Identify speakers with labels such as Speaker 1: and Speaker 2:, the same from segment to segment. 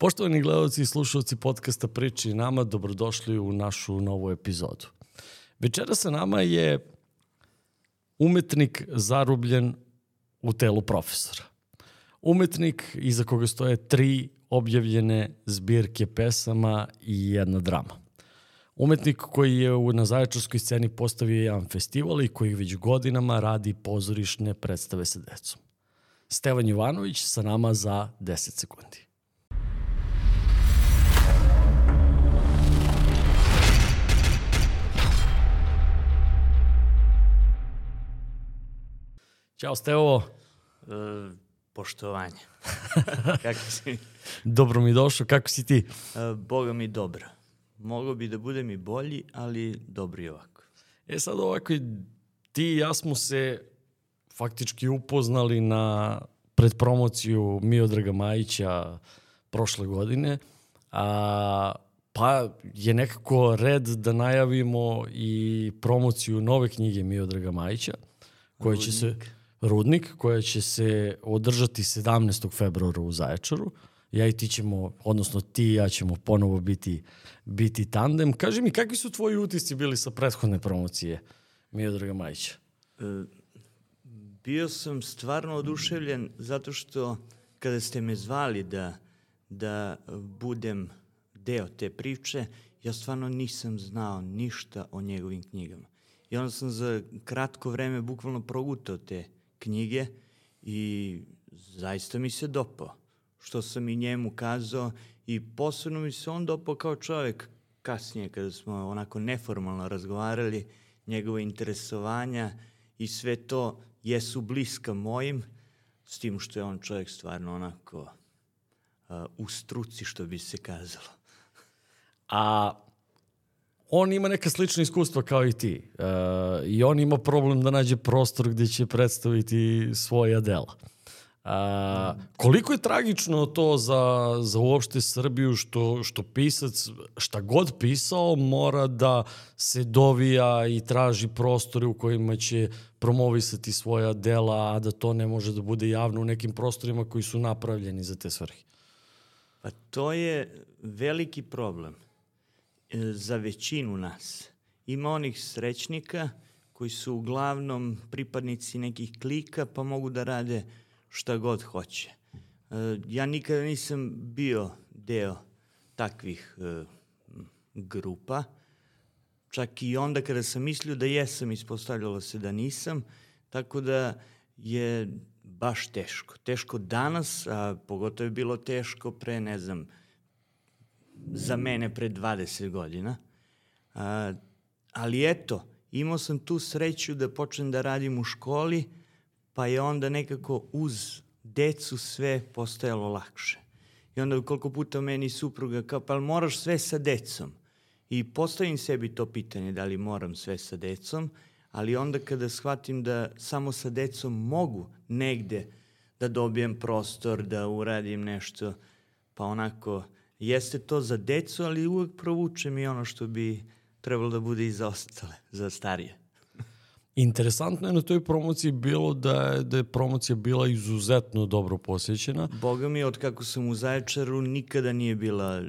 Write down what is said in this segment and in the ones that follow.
Speaker 1: Poštovani gledalci i slušalci podcasta Priči nama, dobrodošli u našu novu epizodu. Večera sa nama je umetnik zarubljen u telu profesora. Umetnik iza koga stoje tri objavljene zbirke pesama i jedna drama. Umetnik koji je na Zaječarskoj sceni postavio jedan festival i koji već godinama radi pozorišne predstave sa decom. Stevan Jovanović sa nama za 10 sekundi. Ćao Stevo.
Speaker 2: E, poštovanje. kako si?
Speaker 1: Dobro mi došao, kako si ti?
Speaker 2: E, Boga mi dobro. Mogao bi da budem i bolji, ali dobro i ovako.
Speaker 1: E sad ovako, ti i ja smo se faktički upoznali na predpromociju Miodraga Majića prošle godine, a, pa je nekako red da najavimo i promociju nove knjige Miodraga Majića, koja će se Rudnik, koja će se održati 17. februara u Zaječaru. Ja i ti ćemo, odnosno ti i ja ćemo ponovo biti, biti tandem. Kaži mi, kakvi su tvoji utisci bili sa prethodne promocije Miodraga Majića? E,
Speaker 2: bio sam stvarno oduševljen zato što kada ste me zvali da, da budem deo te priče, ja stvarno nisam znao ništa o njegovim knjigama. I onda sam za kratko vreme bukvalno progutao te knjige i zaista mi se dopao što sam i njemu kazao i posebno mi se on dopao kao čovek kasnije kada smo onako neformalno razgovarali, njegove interesovanja i sve to jesu bliska mojim, s tim što je on čovjek stvarno onako uh, u struci, što bi se kazalo.
Speaker 1: A on ima neka slična iskustva kao i ti. Uh, I on ima problem da nađe prostor gde će predstaviti svoja dela. A, koliko je tragično to za, za uopšte Srbiju što, što pisac, šta god pisao, mora da se dovija i traži prostore u kojima će promovisati svoja dela, a da to ne može da bude javno u nekim prostorima koji su napravljeni za te svrhe?
Speaker 2: Pa to je veliki problem e, za većinu nas. Ima onih srećnika koji su uglavnom pripadnici nekih klika pa mogu da rade šta god hoće. E, ja nikada nisam bio deo takvih e, grupa, čak i onda kada sam mislio da jesam, ispostavljalo se da nisam, tako da je baš teško. Teško danas, a pogotovo je bilo teško pre, ne znam, za mene pre 20 godina. A, ali eto, imao sam tu sreću da počnem da radim u školi, pa je onda nekako uz decu sve postojalo lakše. I onda koliko puta meni supruga kao, pa moraš sve sa decom? I postavim sebi to pitanje da li moram sve sa decom, ali onda kada shvatim da samo sa decom mogu negde da dobijem prostor, da uradim nešto, pa onako, jeste to za decu, ali uvek provučem i ono što bi trebalo da bude i za ostale, za starije.
Speaker 1: Interesantno je na toj promociji bilo da je, da je promocija bila izuzetno dobro posjećena.
Speaker 2: Boga mi, od kako sam u Zaječaru, nikada nije bila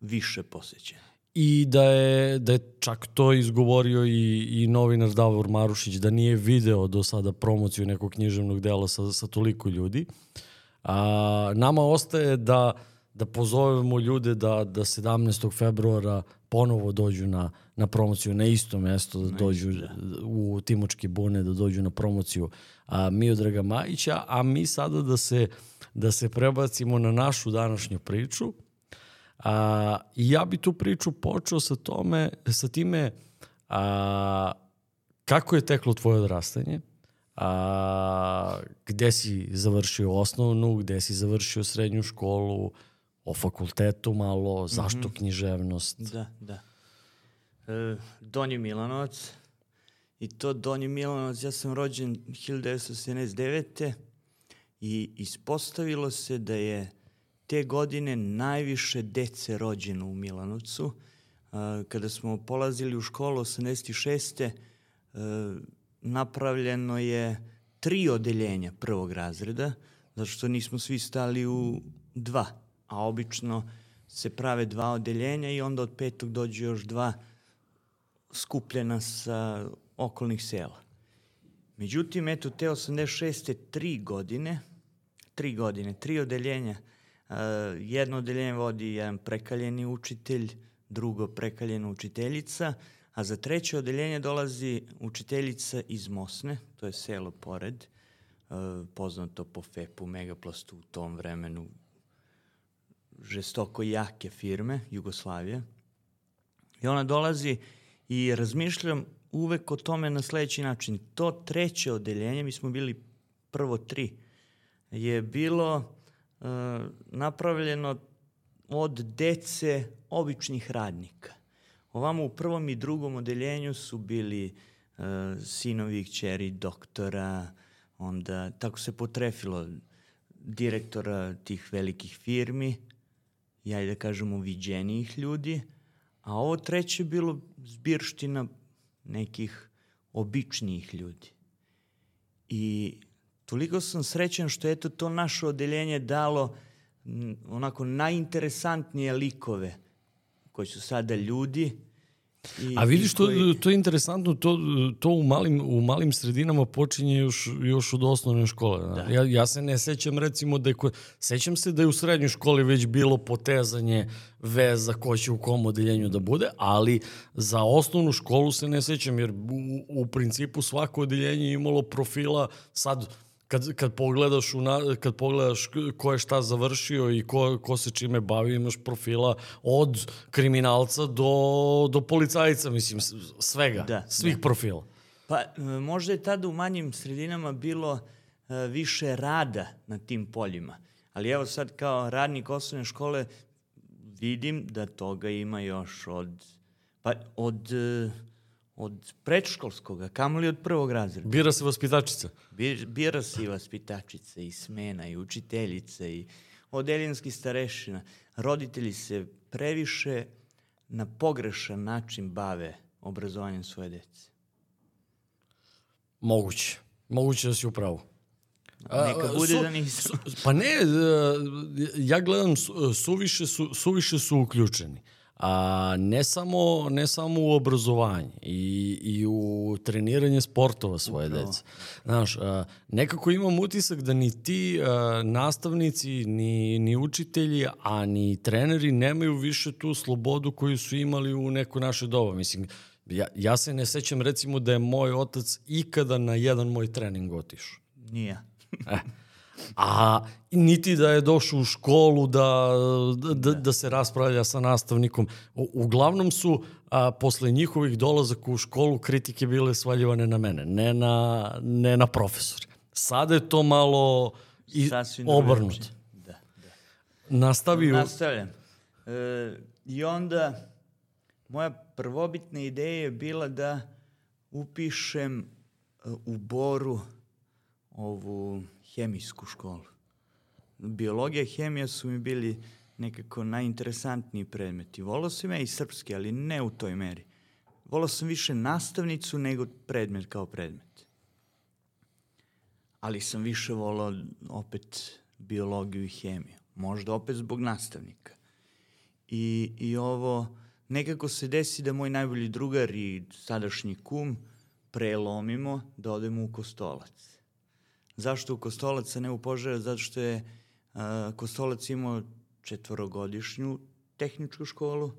Speaker 2: više posjećena.
Speaker 1: I da je, da je čak to izgovorio i, i novinar Davor Marušić, da nije video do sada promociju nekog književnog dela sa, sa toliko ljudi. A, nama ostaje da, da pozovemo ljude da, da 17. februara ponovo dođu na, na promociju na isto mesto, da dođu da. u Timočke bune, da dođu na promociju a, Miodraga Majića, a mi sada da se, da se prebacimo na našu današnju priču. A, ja bi tu priču počeo sa, tome, sa time a, kako je teklo tvoje odrastanje, a, gde si završio osnovnu, gde si završio srednju školu, o fakultetu malo, zašto mm -hmm. književnost?
Speaker 2: Da, da. E, Donji Milanovac. I to Donji Milanovac, ja sam rođen 1979. I ispostavilo se da je te godine najviše dece rođeno u Milanovcu. E, kada smo polazili u školu 86. E, napravljeno je tri odeljenja prvog razreda, zato što nismo svi stali u dva a obično se prave dva odeljenja i onda od petog dođu još dva skupljena sa okolnih sela. Međutim, eto, te 86. tri godine, tri godine, tri odeljenja, uh, jedno odeljenje vodi jedan prekaljeni učitelj, drugo prekaljena učiteljica, a za treće odeljenje dolazi učiteljica iz Mosne, to je selo pored, uh, poznato po FEP-u, Megaplastu u tom vremenu, žestoko jake firme, Jugoslavije. I ona dolazi i razmišljam uvek o tome na sledeći način. To treće odeljenje, mi smo bili prvo tri, je bilo uh, napravljeno od dece običnih radnika. Ovamo u prvom i drugom odeljenju su bili uh, sinovi i kćeri doktora, onda tako se potrefilo direktora tih velikih firmi, ja da kažemo viđenijih ljudi, a ovo treće je bilo zbirština nekih običnijih ljudi. I toliko sam srećan što je to naše odeljenje dalo onako najinteresantnije likove koji su sada ljudi
Speaker 1: I, A vidiš, to, koji... to je interesantno, to, to u, malim, u malim sredinama počinje još, još od osnovne škole. Da. Ja, ja se ne sećam recimo da je, sećam se da je u srednjoj školi već bilo potezanje veza ko će u kom odeljenju da bude, ali za osnovnu školu se ne sećam, jer u, u principu svako odeljenje imalo profila sad kad, kad, pogledaš u na, kad pogledaš ko je šta završio i ko, ko se čime bavi, imaš profila od kriminalca do, do policajca, mislim, svega, da, svih da. profila.
Speaker 2: Pa možda je tada u manjim sredinama bilo uh, više rada na tim poljima. Ali evo sad kao radnik osnovne škole vidim da toga ima još od, pa od uh, od predškolskog, a kamoli od prvog razreda.
Speaker 1: Bira se vaspitačica.
Speaker 2: Bir, bira se i vaspitačica, i smena, i učiteljica, i odeljenski starešina. Roditelji se previše na pogrešan način bave obrazovanjem svoje dece.
Speaker 1: Moguće. Moguće da si upravo.
Speaker 2: Neka bude su, da nisam.
Speaker 1: Su, pa ne, e, ja gledam, suviše su, suviše su uključeni a, ne, samo, ne samo u obrazovanje i, i u treniranje sportova svoje Upravo. dece. Znaš, a, nekako imam utisak da ni ti a, nastavnici, ni, ni učitelji, a ni treneri nemaju više tu slobodu koju su imali u neko naše doba. Mislim, ja, ja se ne sećam recimo da je moj otac ikada na jedan moj trening otišao.
Speaker 2: Nije.
Speaker 1: e. A niti da je došao u školu da, da, da, da se raspravlja sa nastavnikom. U, uglavnom su a, posle njihovih dolazaka u školu kritike bile svaljivane na mene, ne na, ne na profesore. Sada je to malo i obrnuto. Da, da. Nastavi...
Speaker 2: Nastavljam. E, I onda moja prvobitna ideja je bila da upišem e, u Boru ovu hemijsku školu. Biologija i hemija su mi bili nekako najinteresantniji predmeti. Volao sam ja i srpski, ali ne u toj meri. Volao sam više nastavnicu nego predmet kao predmet. Ali sam više volao opet biologiju i hemiju. Možda opet zbog nastavnika. I, i ovo, nekako se desi da moj najbolji drugar i sadašnji kum prelomimo da odemo u Kostolac Zašto u Kostolac, a ne u? Zato što je a, Kostolac imao četvorogodišnju tehničku školu,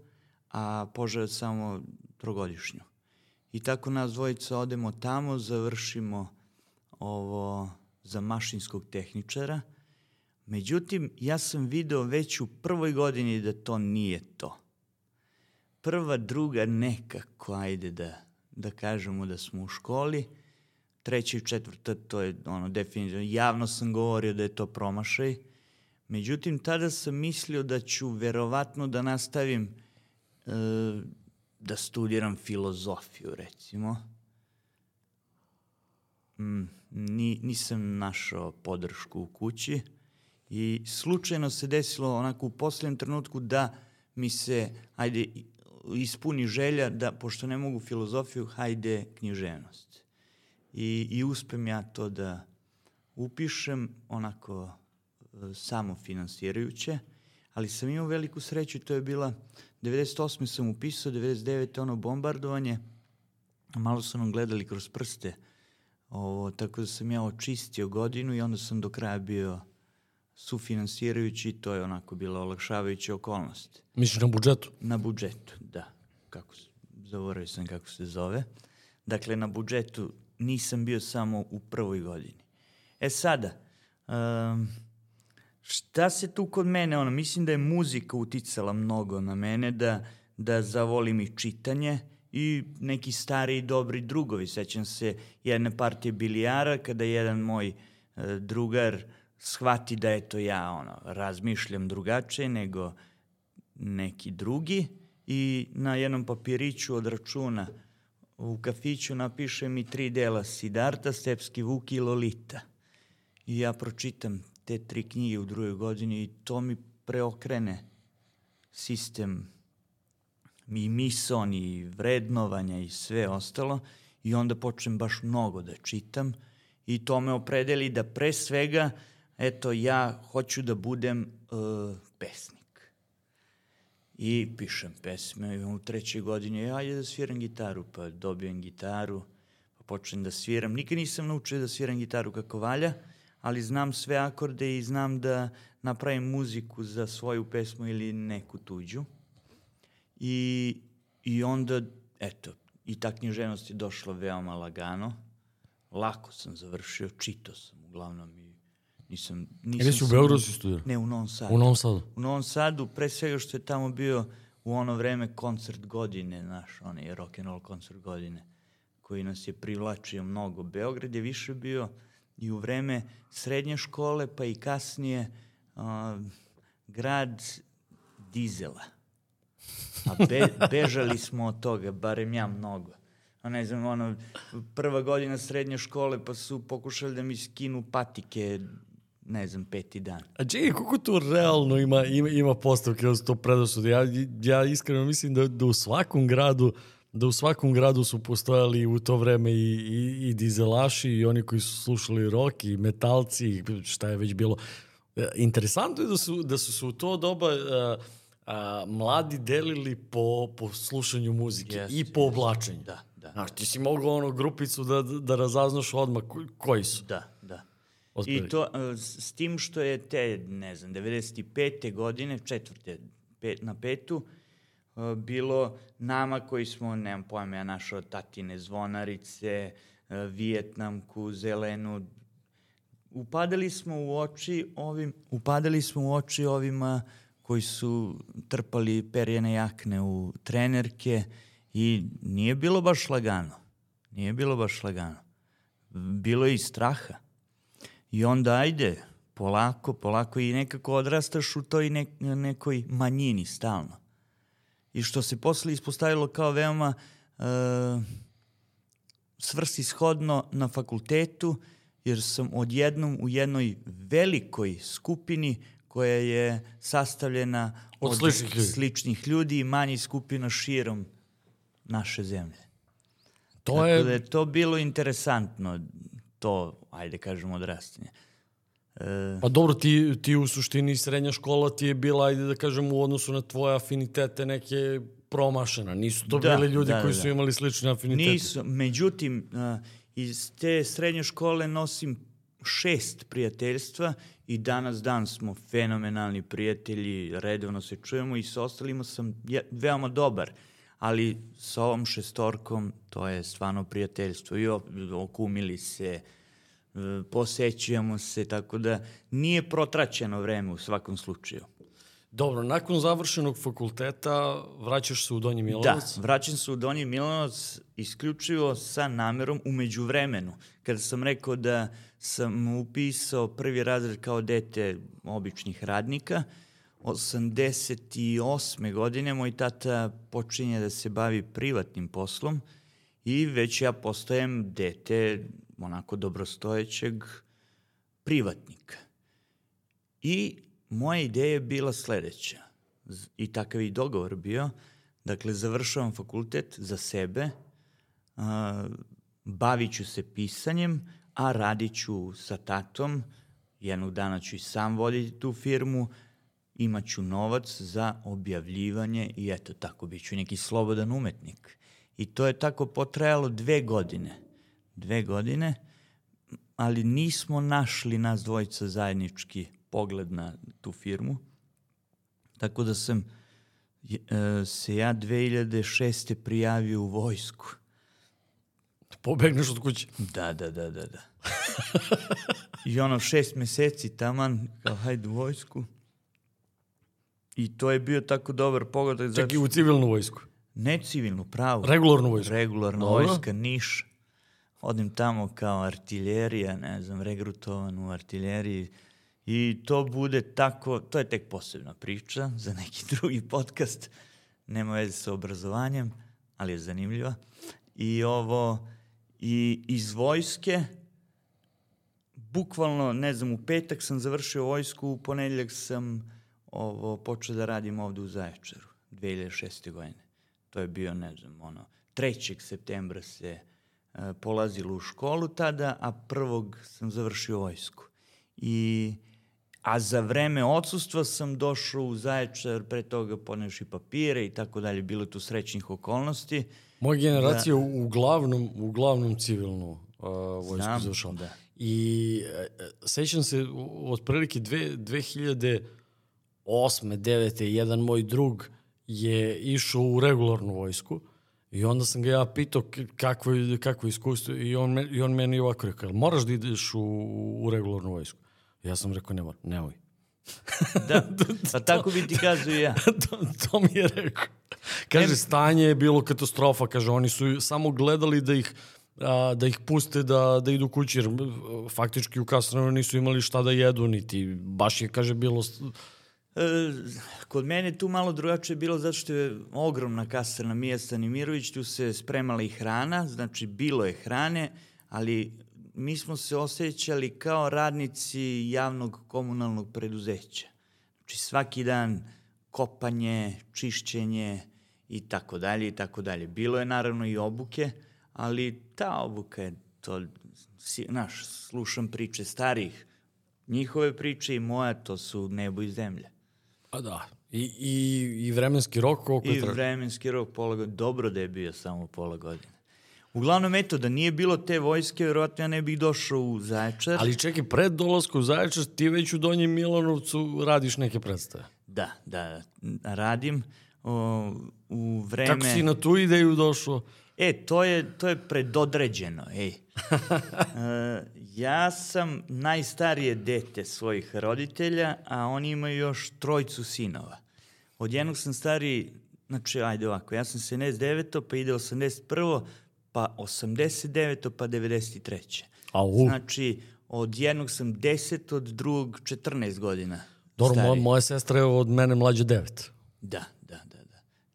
Speaker 2: a Požarevac samo trogodišnju. I tako nas dvojica odemo tamo, završimo ovo za mašinskog tehničara. Međutim, ja sam video već u prvoj godini da to nije to. Prva, druga nekako, ajde da, da kažemo da smo u školi, treća i četvrta, to je ono definitivno, javno sam govorio da je to promašaj. Međutim, tada sam mislio da ću verovatno da nastavim e, da studiram filozofiju, recimo. Mm, ni, nisam našao podršku u kući i slučajno se desilo onako u posljednjem trenutku da mi se, ajde, ispuni želja da, pošto ne mogu filozofiju, hajde književnost i, i uspem ja to da upišem onako e, samofinansirajuće, ali sam imao veliku sreću, to je bila 98. sam upisao, 99. ono bombardovanje, malo su nam gledali kroz prste, ovo, tako da sam ja očistio godinu i onda sam do kraja bio sufinansirajući, to je onako bila olakšavajuća okolnost.
Speaker 1: Misliš na budžetu?
Speaker 2: Na budžetu, da. Kako, zaboravio sam kako se zove. Dakle, na budžetu nisam bio samo u prvoj godini. E sada, um, šta se tu kod mene, ono, mislim da je muzika uticala mnogo na mene, da, da zavolim i čitanje i neki stari dobri drugovi. Sećam se jedne partije bilijara kada jedan moj uh, drugar shvati da eto ja ono, razmišljam drugačije nego neki drugi i na jednom papiriću od računa u kafiću napiše mi tri dela Sidarta, Stepski Vuk i Lolita. I ja pročitam te tri knjige u drugoj godini i to mi preokrene sistem i mison i vrednovanja i sve ostalo i onda počnem baš mnogo da čitam i to me opredeli da pre svega eto ja hoću da budem uh, pesnik. I pišem pesme i u trećoj godini ajde da sviram gitaru, pa dobijem gitaru, pa počnem da sviram. Nikad nisam naučio da sviram gitaru kako valja, ali znam sve akorde i znam da napravim muziku za svoju pesmu ili neku tuđu. I, i onda, eto, i ta književnost je došla veoma lagano. Lako sam završio, čitao sam uglavnom i nisam... nisam
Speaker 1: Ili si u Beogradu si studirao?
Speaker 2: Ne, u Novom Sadu.
Speaker 1: U Novom Sadu?
Speaker 2: U Novom Sadu, pre svega što je tamo bio u ono vreme koncert godine, naš, onaj rock and roll koncert godine, koji nas je privlačio mnogo. Beograd je više bio i u vreme srednje škole, pa i kasnije uh, grad dizela. A be, bežali smo od toga, barem ja mnogo. A ne znam, ono, prva godina srednje škole, pa su pokušali da mi skinu patike ne znam, peti dan.
Speaker 1: A čekaj, koliko tu realno ima, ima, ima postavke su to predosude? Ja, ja iskreno mislim da, da u svakom gradu da u svakom gradu su postojali u to vreme i, i, i dizelaši i oni koji su slušali rock i metalci šta je već bilo. E, interesantno je da su, da su se u to doba a, a, mladi delili po, po slušanju muzike yes, i po yes. oblačenju.
Speaker 2: Da, da.
Speaker 1: Znaš, ti si mogao ono grupicu da, da razaznaš odmah koji su.
Speaker 2: Da, Ospeli. I to e, s tim što je te, ne znam, 95. godine, četvrte pet, na petu, e, bilo nama koji smo, nemam pojma, ja našao tatine zvonarice, e, Vijetnamku, Zelenu, upadali smo u oči ovim, upadali smo u oči ovima koji su trpali perjene jakne u trenerke i nije bilo baš lagano. Nije bilo baš lagano. Bilo je i straha. I onda ajde, polako, polako i nekako odrastaš u toj ne, nekoj manjini stalno. I što se posle ispostavilo kao veoma uh, svrsishodno na fakultetu, jer sam odjednom u jednoj velikoj skupini koja je sastavljena
Speaker 1: od, od sličnih, ljudi.
Speaker 2: sličnih ljudi i manjih skupina širom naše zemlje.
Speaker 1: To Tako je...
Speaker 2: da je to bilo interesantno to, ajde kažemo, odrastanje.
Speaker 1: E... Pa dobro, ti, ti u suštini srednja škola ti je bila, ajde da kažem, u odnosu na tvoje afinitete neke promašena. Nisu to da, bili ljudi da, koji da. su imali slične afinitete.
Speaker 2: Nisu. Međutim, iz te srednje škole nosim šest prijateljstva i danas dan smo fenomenalni prijatelji, redovno se čujemo i sa ostalima sam veoma dobar ali sa ovom šestorkom to je stvarno prijateljstvo i okumili se, e, posećujemo se, tako da nije protraćeno vreme u svakom slučaju.
Speaker 1: Dobro, nakon završenog fakulteta vraćaš se u Donji Milanovac?
Speaker 2: Da, vraćam se u Donji Milanovac isključivo sa namerom umeđu vremenu. Kada sam rekao da sam upisao prvi razred kao dete običnih radnika, uh, 88. godine moj tata počinje da se bavi privatnim poslom i već ja postajem dete onako dobrostojećeg privatnika. I moja ideja je bila sledeća. I takav i dogovor bio. Dakle, završavam fakultet za sebe, a, bavit ću se pisanjem, a radit ću sa tatom, jednog dana ću i sam voditi tu firmu, imaću novac za objavljivanje i eto tako bit ću neki slobodan umetnik. I to je tako potrajalo dve godine. Dve godine, ali nismo našli nas dvojica zajednički pogled na tu firmu. Tako da sam e, se ja 2006. prijavio u vojsku.
Speaker 1: Pobegneš od kuće.
Speaker 2: Da, da, da, da, da. I ono šest meseci taman, kao hajde u vojsku. I to je bio tako dobar pogodak.
Speaker 1: Čak i u civilnu vojsku.
Speaker 2: Ne civilnu, pravu.
Speaker 1: Regularnu vojsku.
Speaker 2: Regularna Dobro. vojska, Niš. Odim tamo kao artiljerija, ne znam, regrutovan u artiljeriji. I to bude tako, to je tek posebna priča za neki drugi podcast. Nema veze sa obrazovanjem, ali je zanimljiva. I ovo, i iz vojske, bukvalno, ne znam, u petak sam završio vojsku, u ponedljak sam ovo, počeo da radim ovde u Zaječaru, 2006. godine. To je bio, ne znam, ono, 3. septembra se e, polazilo u školu tada, a prvog sam završio vojsku. I, a za vreme odsustva sam došao u Zaječar, pre toga ponevši papire i tako dalje, bilo tu srećnih okolnosti.
Speaker 1: Moja generacija da, uglavnom, uglavnom civilnu uh, vojsku završala. Da. I uh, sećam se, otprilike dve, 2000 osme, devete, jedan moj drug je išao u regularnu vojsku i onda sam ga ja pitao kakvo, kakvo iskustvo i on, me, i on meni ovako rekao, moraš da ideš u, u regularnu vojsku? Ja sam rekao, ne moram, nemoj.
Speaker 2: da, pa tako bi ti kazao ja.
Speaker 1: to, to mi je rekao. Kaže, stanje je bilo katastrofa, kaže, oni su samo gledali da ih a, da ih puste da, da idu kući, jer faktički u Kastranu nisu imali šta da jedu, niti baš je, kaže, bilo
Speaker 2: kod mene tu malo drugačije bilo zato što je ogromna kasarna Mija Stanimirović, tu se spremala i hrana, znači bilo je hrane, ali mi smo se osjećali kao radnici javnog komunalnog preduzeća. Znači svaki dan kopanje, čišćenje i tako dalje i tako dalje. Bilo je naravno i obuke, ali ta obuka je to, znaš, slušam priče starih, njihove priče i moja, to su nebo i zemlja.
Speaker 1: Pa da. I, i, i vremenski rok koliko
Speaker 2: I vremenski rok pola godine. Dobro da je bio samo pola godine. Uglavnom, eto, da nije bilo te vojske, verovatno ja ne bih došao u Zaječar.
Speaker 1: Ali čekaj, pred dolaskom u Zaječar ti već u Donjem Milanovcu radiš neke predstave.
Speaker 2: Da, da, radim. O, u vreme...
Speaker 1: Kako si na tu ideju došao?
Speaker 2: E, to je, to je predodređeno, ej. e, ja sam najstarije dete svojih roditelja, a oni imaju još trojcu sinova. Od jednog sam stariji, znači, ajde ovako, ja sam 79. pa ide 81. pa 89. pa 93.
Speaker 1: Au.
Speaker 2: Znači, od jednog sam 10, od drugog 14 godina.
Speaker 1: Dobro, moja, moja sestra je od mene mlađa 9.
Speaker 2: Da,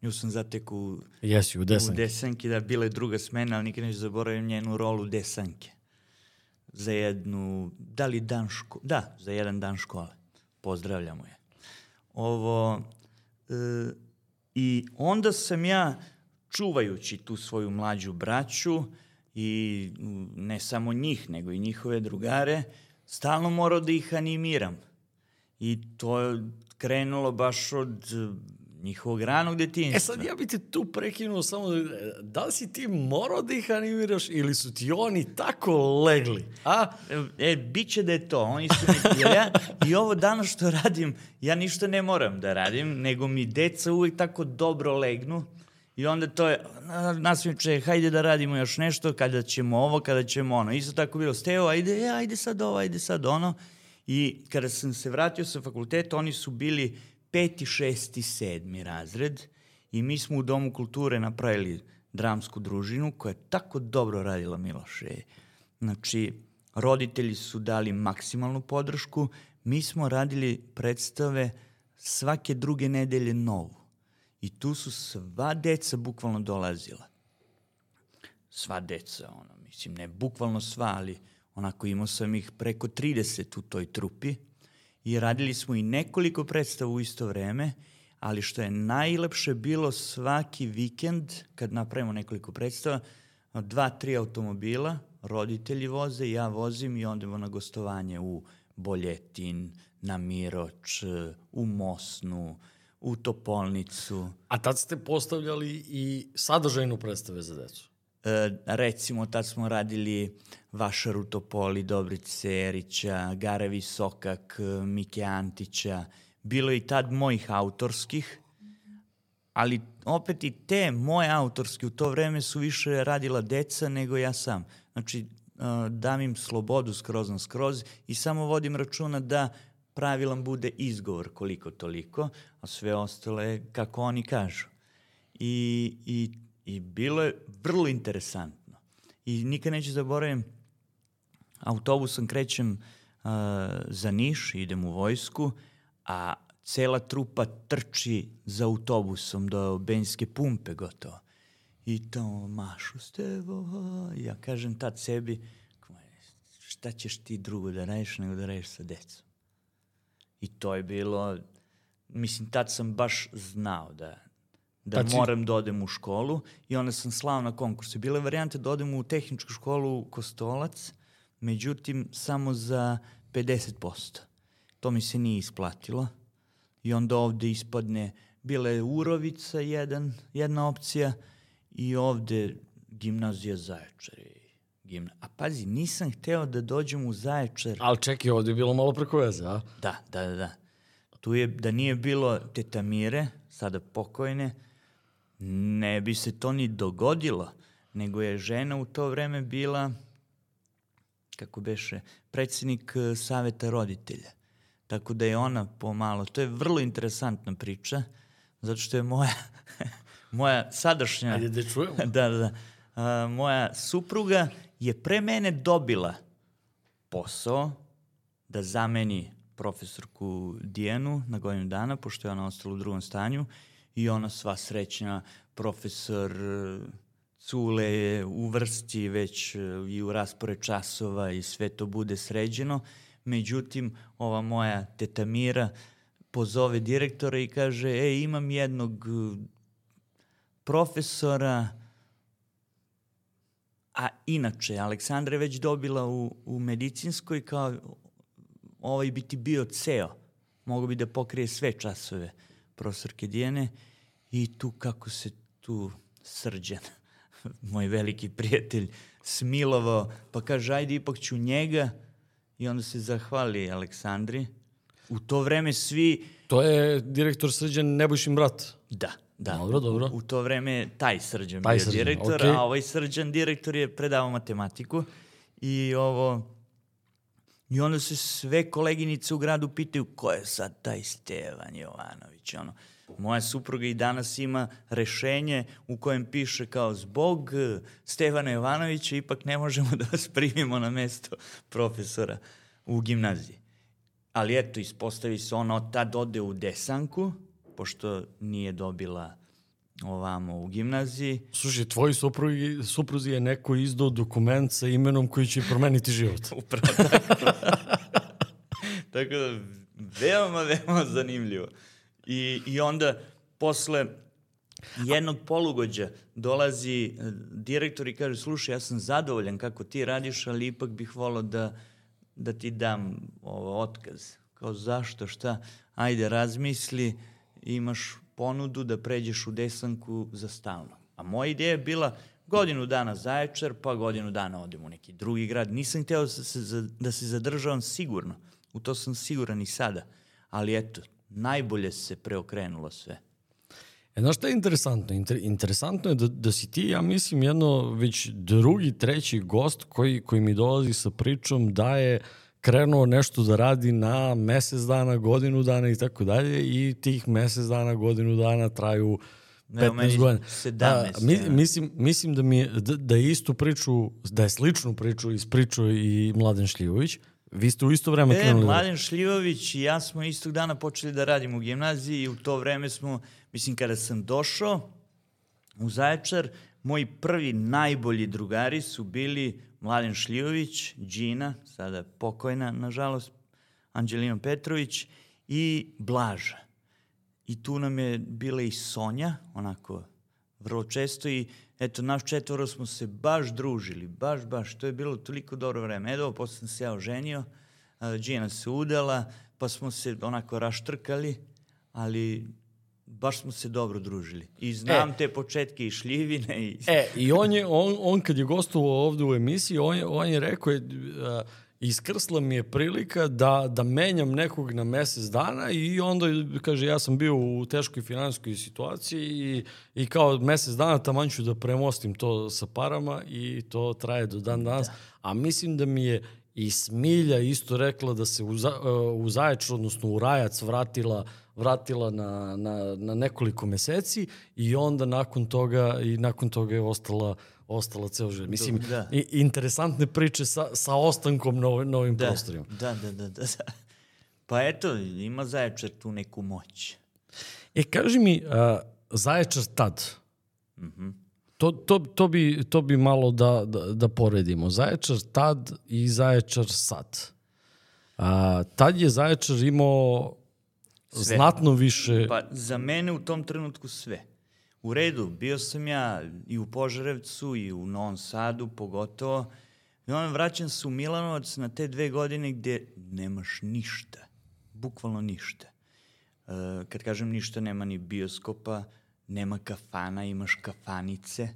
Speaker 2: Nju sam zatek u,
Speaker 1: Jesi, u desanki.
Speaker 2: U desanki, da, bila je druga smena, ali nikad neću zaboravim njenu rolu desanke. Za jednu, da li dan škole? Da, za jedan dan škole. Pozdravljamo je. Ovo, e, I onda sam ja, čuvajući tu svoju mlađu braću, i ne samo njih, nego i njihove drugare, stalno morao da ih animiram. I to je krenulo baš od njihovog ranog detinjstva.
Speaker 1: E sad ja bi te tu prekinuo samo, da li si ti morao da ih animiraš ili su ti oni tako legli?
Speaker 2: A? E, bit će da je to. Oni su mi, ja, I ovo danas što radim, ja ništa ne moram da radim, nego mi deca uvek tako dobro legnu. I onda to je, nasmiče, hajde da radimo još nešto, kada ćemo ovo, kada ćemo ono. Isto tako bilo, Steo, ajde, e, ajde sad ovo, ajde sad ono. I kada sam se vratio sa fakulteta, oni su bili peti, šesti, sedmi razred i mi smo u Domu kulture napravili dramsku družinu koja je tako dobro radila Miloše. Znači, roditelji su dali maksimalnu podršku, mi smo radili predstave svake druge nedelje novu. I tu su sva deca bukvalno dolazila. Sva deca, ono, mislim, ne bukvalno sva, ali onako imao sam ih preko 30 u toj trupi i radili smo i nekoliko predstava u isto vreme, ali što je najlepše bilo svaki vikend, kad napravimo nekoliko predstava, dva, tri automobila, roditelji voze, ja vozim i ondemo na gostovanje u Boljetin, na Miroč, u Mosnu, u Topolnicu.
Speaker 1: A tad ste postavljali i sadržajnu predstave za decu?
Speaker 2: E, recimo, tad smo radili Vašaru Topoli, Dobrice Erića, Garevi Sokak, Mike Antića. Bilo je i tad mojih autorskih, ali opet i te moje autorske u to vreme su više radila deca nego ja sam. Znači, dam im slobodu skroz na skroz i samo vodim računa da pravilan bude izgovor koliko toliko, a sve ostalo je kako oni kažu. I, i, i bilo je vrlo interesantno. I nikad neću zaboravim, autobusom krećem uh, za Niš, idem u vojsku, a cela trupa trči za autobusom do benjske pumpe gotovo. I to mašu stevo, ja kažem tad sebi, šta ćeš ti drugo da radiš nego da radiš sa decom. I to je bilo, mislim, tad sam baš znao da, da tad moram si... da odem u školu i onda sam slao na konkursu. Bile varijante da odem u tehničku školu Kostolac, međutim, samo za 50%. To mi se nije isplatilo i onda ovde ispadne, bila je Urovica jedan, jedna opcija i ovde gimnazija Zaječar. Gimna. A pazi, nisam hteo da dođem u Zaječar.
Speaker 1: Ali čekaj, ovde je bilo malo preko veze, a?
Speaker 2: Da, da, da. da. Tu je, da nije bilo teta Mire, sada pokojne, ne bi se to ni dogodilo, nego je žena u to vreme bila, kako beše, predsednik eh, saveta roditelja. Tako da je ona pomalo, to je vrlo interesantna priča, zato što je moja, moja sadašnja...
Speaker 1: Ajde da čujemo.
Speaker 2: da, da. A, moja supruga je pre mene dobila posao da zameni profesorku Dijanu na godinu dana, pošto je ona ostala u drugom stanju i ona sva srećna, profesor Cule je u vrsti već i u raspore časova i sve to bude sređeno. Međutim, ova moja teta Mira pozove direktora i kaže, e, imam jednog uh, profesora, a inače, Aleksandra je već dobila u, u medicinskoj kao ovaj bi ti bio ceo. Mogu bi da pokrije sve časove profesorke Dijene i tu kako se tu srđan, moj veliki prijatelj, smilovao, pa kaže, ajde ipak ću njega, i onda se zahvali Aleksandri. U to vreme svi...
Speaker 1: To je direktor Srđan Nebojšin brat.
Speaker 2: Da, da.
Speaker 1: Dobro, dobro.
Speaker 2: U, to vreme taj Srđan taj bio srđan, direktor, okay. a ovaj Srđan direktor je predavao matematiku i ovo... I onda se sve koleginice u gradu pitaju ko je sad taj Stevan Jovanović, ono. Moja supruga i danas ima rešenje u kojem piše kao zbog Stevana Jovanovića ipak ne možemo da vas primimo na mesto profesora u gimnaziji. Ali eto, ispostavi se ona od tad ode u desanku, pošto nije dobila ovamo u gimnaziji.
Speaker 1: Slušaj, tvoji supruzi, supruzi je neko izdao dokument sa imenom koji će promeniti život.
Speaker 2: Upravo tako. tako da, veoma, veoma zanimljivo. I, I onda posle jednog polugođa dolazi e, direktor i kaže, slušaj, ja sam zadovoljan kako ti radiš, ali ipak bih volao da, da ti dam ovo, otkaz. Kao zašto, šta? Ajde, razmisli, imaš ponudu da pređeš u desanku za stalno. A moja ideja je bila godinu dana Zaječar, pa godinu dana odem u neki drugi grad. Nisam hteo da se, da se zadržavam sigurno. U to sam siguran i sada. Ali eto, najbolje se preokrenulo sve.
Speaker 1: E, znaš šta je interesantno? Inter, interesantno je da, da si ti, ja mislim, jedno već drugi, treći gost koji, koji mi dolazi sa pričom da je krenuo nešto da radi na mesec dana, godinu dana i tako dalje i tih mesec dana, godinu dana traju 15 godina.
Speaker 2: 17.
Speaker 1: mi, mislim, mislim da, mi je, da, da je istu priču, da je sličnu priču ispričao i Mladen Šljivović. Vi ste u isto vreme
Speaker 2: e, krenuli. Mladen Šljivović i ja smo istog dana počeli da radimo u gimnaziji i u to vreme smo, mislim, kada sam došao u Zaječar, moji prvi najbolji drugari su bili Mladen Šljivović, Đina, sada pokojna, nažalost, Anđelina Petrović i Blaža. I tu nam je bila i Sonja, onako vrlo često i eto, naš četvoro smo se baš družili, baš, baš, to je bilo toliko dobro vreme. Edo, posle sam se ja oženio, a, Gina se udala, pa smo se onako raštrkali, ali baš smo se dobro družili. I znam
Speaker 1: E.
Speaker 2: te početke i šljivine i...
Speaker 1: E, i on, je, on, on kad je gostovao ovde u emisiji, on je, on je rekao, je, uh, iskrsla mi je prilika da, da menjam nekog na mesec dana i onda, kaže, ja sam bio u teškoj finansijskoj situaciji i, i kao mesec dana taman ću da premostim to sa parama i to traje do dan danas. Da. A mislim da mi je i Smilja isto rekla da se u, za, uh, u Zaječar, odnosno u Rajac vratila vratila na, na, na nekoliko meseci i onda nakon toga i nakon toga je ostala ostala ceo život. Mislim,
Speaker 2: Da.
Speaker 1: i, interesantne priče sa, sa ostankom na, ovim- na ovim
Speaker 2: Da,
Speaker 1: prostorima.
Speaker 2: da, da, da, da. Pa eto, ima Zaječar tu neku moć.
Speaker 1: E, kaži mi, uh, Zaječar tad, to, to, to, bi, to bi malo da, da, da poredimo. Zaječar tad i Zaječar sad. A, tad je Zaječar imao
Speaker 2: Sve.
Speaker 1: znatno više...
Speaker 2: Pa za mene u tom trenutku sve. U redu, bio sam ja i u Požarevcu i u Novom Sadu pogotovo. I onda vraćam se u Milanovac na te dve godine gde nemaš ništa. Bukvalno ništa. E, kad kažem ništa, nema ni bioskopa, nema kafana, imaš kafanice.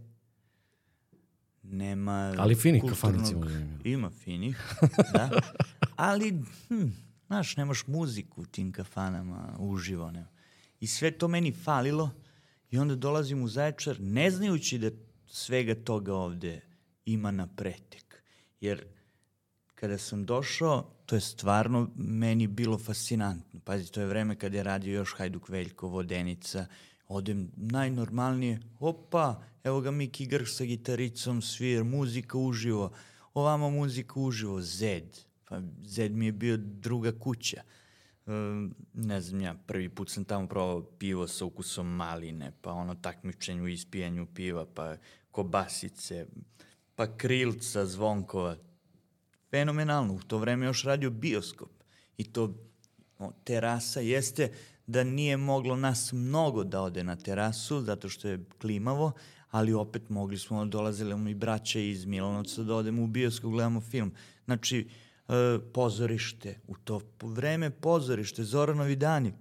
Speaker 2: Nema
Speaker 1: Ali finih kafanica ima.
Speaker 2: Ima finih, da. Ali, hm, znaš, nemaš muziku u tim kafanama, uživo nema. I sve to meni falilo i onda dolazim u Zaječar ne znajući da svega toga ovde ima na pretek. Jer kada sam došao, to je stvarno meni bilo fascinantno. Pazi, to je vreme kada je radio još Hajduk Veljko, Vodenica, odem najnormalnije, opa, evo ga Miki Grh sa gitaricom, svir, muzika uživo, ovamo muzika uživo, Zed. Pa Zed mi je bio druga kuća. Um, ne znam ja, prvi put sam tamo probao pivo sa ukusom maline, pa ono takmičenje u ispijanju piva, pa kobasice, pa krilca zvonkova. Fenomenalno, u to vreme još radio bioskop. I to o, terasa jeste da nije moglo nas mnogo da ode na terasu, zato što je klimavo, ali opet mogli smo, dolazili mu i braća iz Milanovca da odemo u bioskop, gledamo film. Znači, e, pozorište, u to vreme pozorište, Zoranovi dani,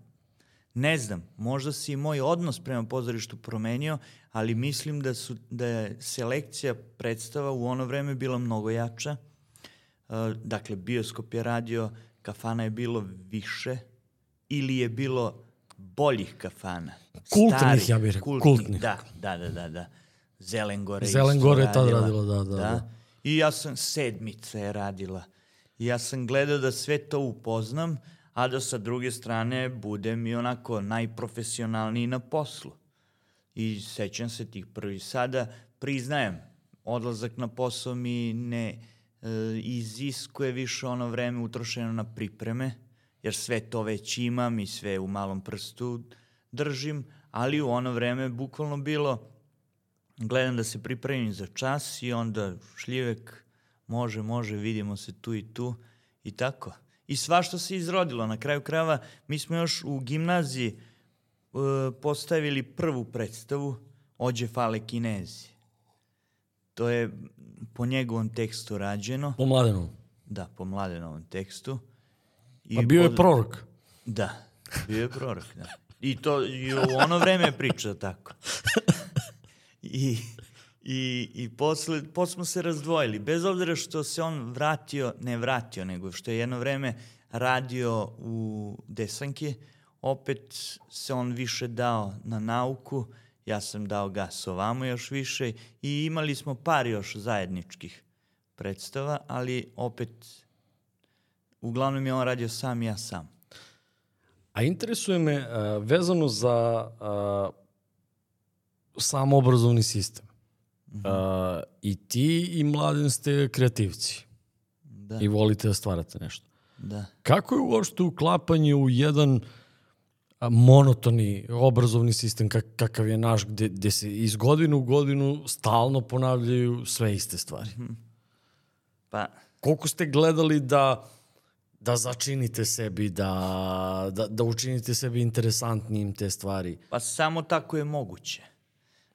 Speaker 2: Ne znam, možda se i moj odnos prema pozorištu promenio, ali mislim da, su, da je selekcija predstava u ono vreme bila mnogo jača. Uh, dakle, bioskop je radio, kafana je bilo više ili je bilo boljih kafana.
Speaker 1: Kultnih,
Speaker 2: Starih,
Speaker 1: ja bih rekao,
Speaker 2: kultnih,
Speaker 1: kultnih.
Speaker 2: Da, da, da, da. da. Zelengore
Speaker 1: Zelengore je tad
Speaker 2: radila.
Speaker 1: radila, da, da, da.
Speaker 2: I ja sam, sedmica je radila. I ja sam gledao da sve to upoznam, a da sa druge strane budem i onako najprofesionalniji na poslu. I sećam se tih prvih sada, priznajem, odlazak na posao mi ne e, iziskuje više ono vreme utrošeno na pripreme, jer sve to već imam i sve u malom prstu držim, ali u ono vreme bukvalno bilo gledam da se pripremim za čas i onda šljivek, može, može, vidimo se tu i tu i tako. I svašta se izrodilo. Na kraju krajeva mi smo još u gimnaziji uh, postavili prvu predstavu Ođe fale kinezi. To je po njegovom tekstu rađeno.
Speaker 1: Po mladenu.
Speaker 2: Da, po mladenovom tekstu. I
Speaker 1: Pa bio je prorok.
Speaker 2: Da, bio je prorok, da. I to i u ono vreme je pričao tako. I, i, i posle, posle smo se razdvojili. Bez obzira što se on vratio, ne vratio, nego što je jedno vreme radio u Desanki, opet se on više dao na nauku, ja sam dao gas ovamo još više i imali smo par još zajedničkih predstava, ali opet uglavnom je on radio sam ja sam.
Speaker 1: A interesuje me uh, vezano za uh, sistem. Uh, I ti i mladen ste kreativci
Speaker 2: Da,
Speaker 1: i volite da stvarate nešto.
Speaker 2: da.
Speaker 1: Kako je uopšte uklapanje u jedan monotoni obrazovni sistem kak, kakav je naš, gde, gde se iz godine u godinu stalno ponavljaju sve iste stvari?
Speaker 2: Pa,
Speaker 1: Koliko ste gledali da da začinite sebi, da, da, da učinite sebi interesantnijim te stvari?
Speaker 2: pa samo tako je moguće.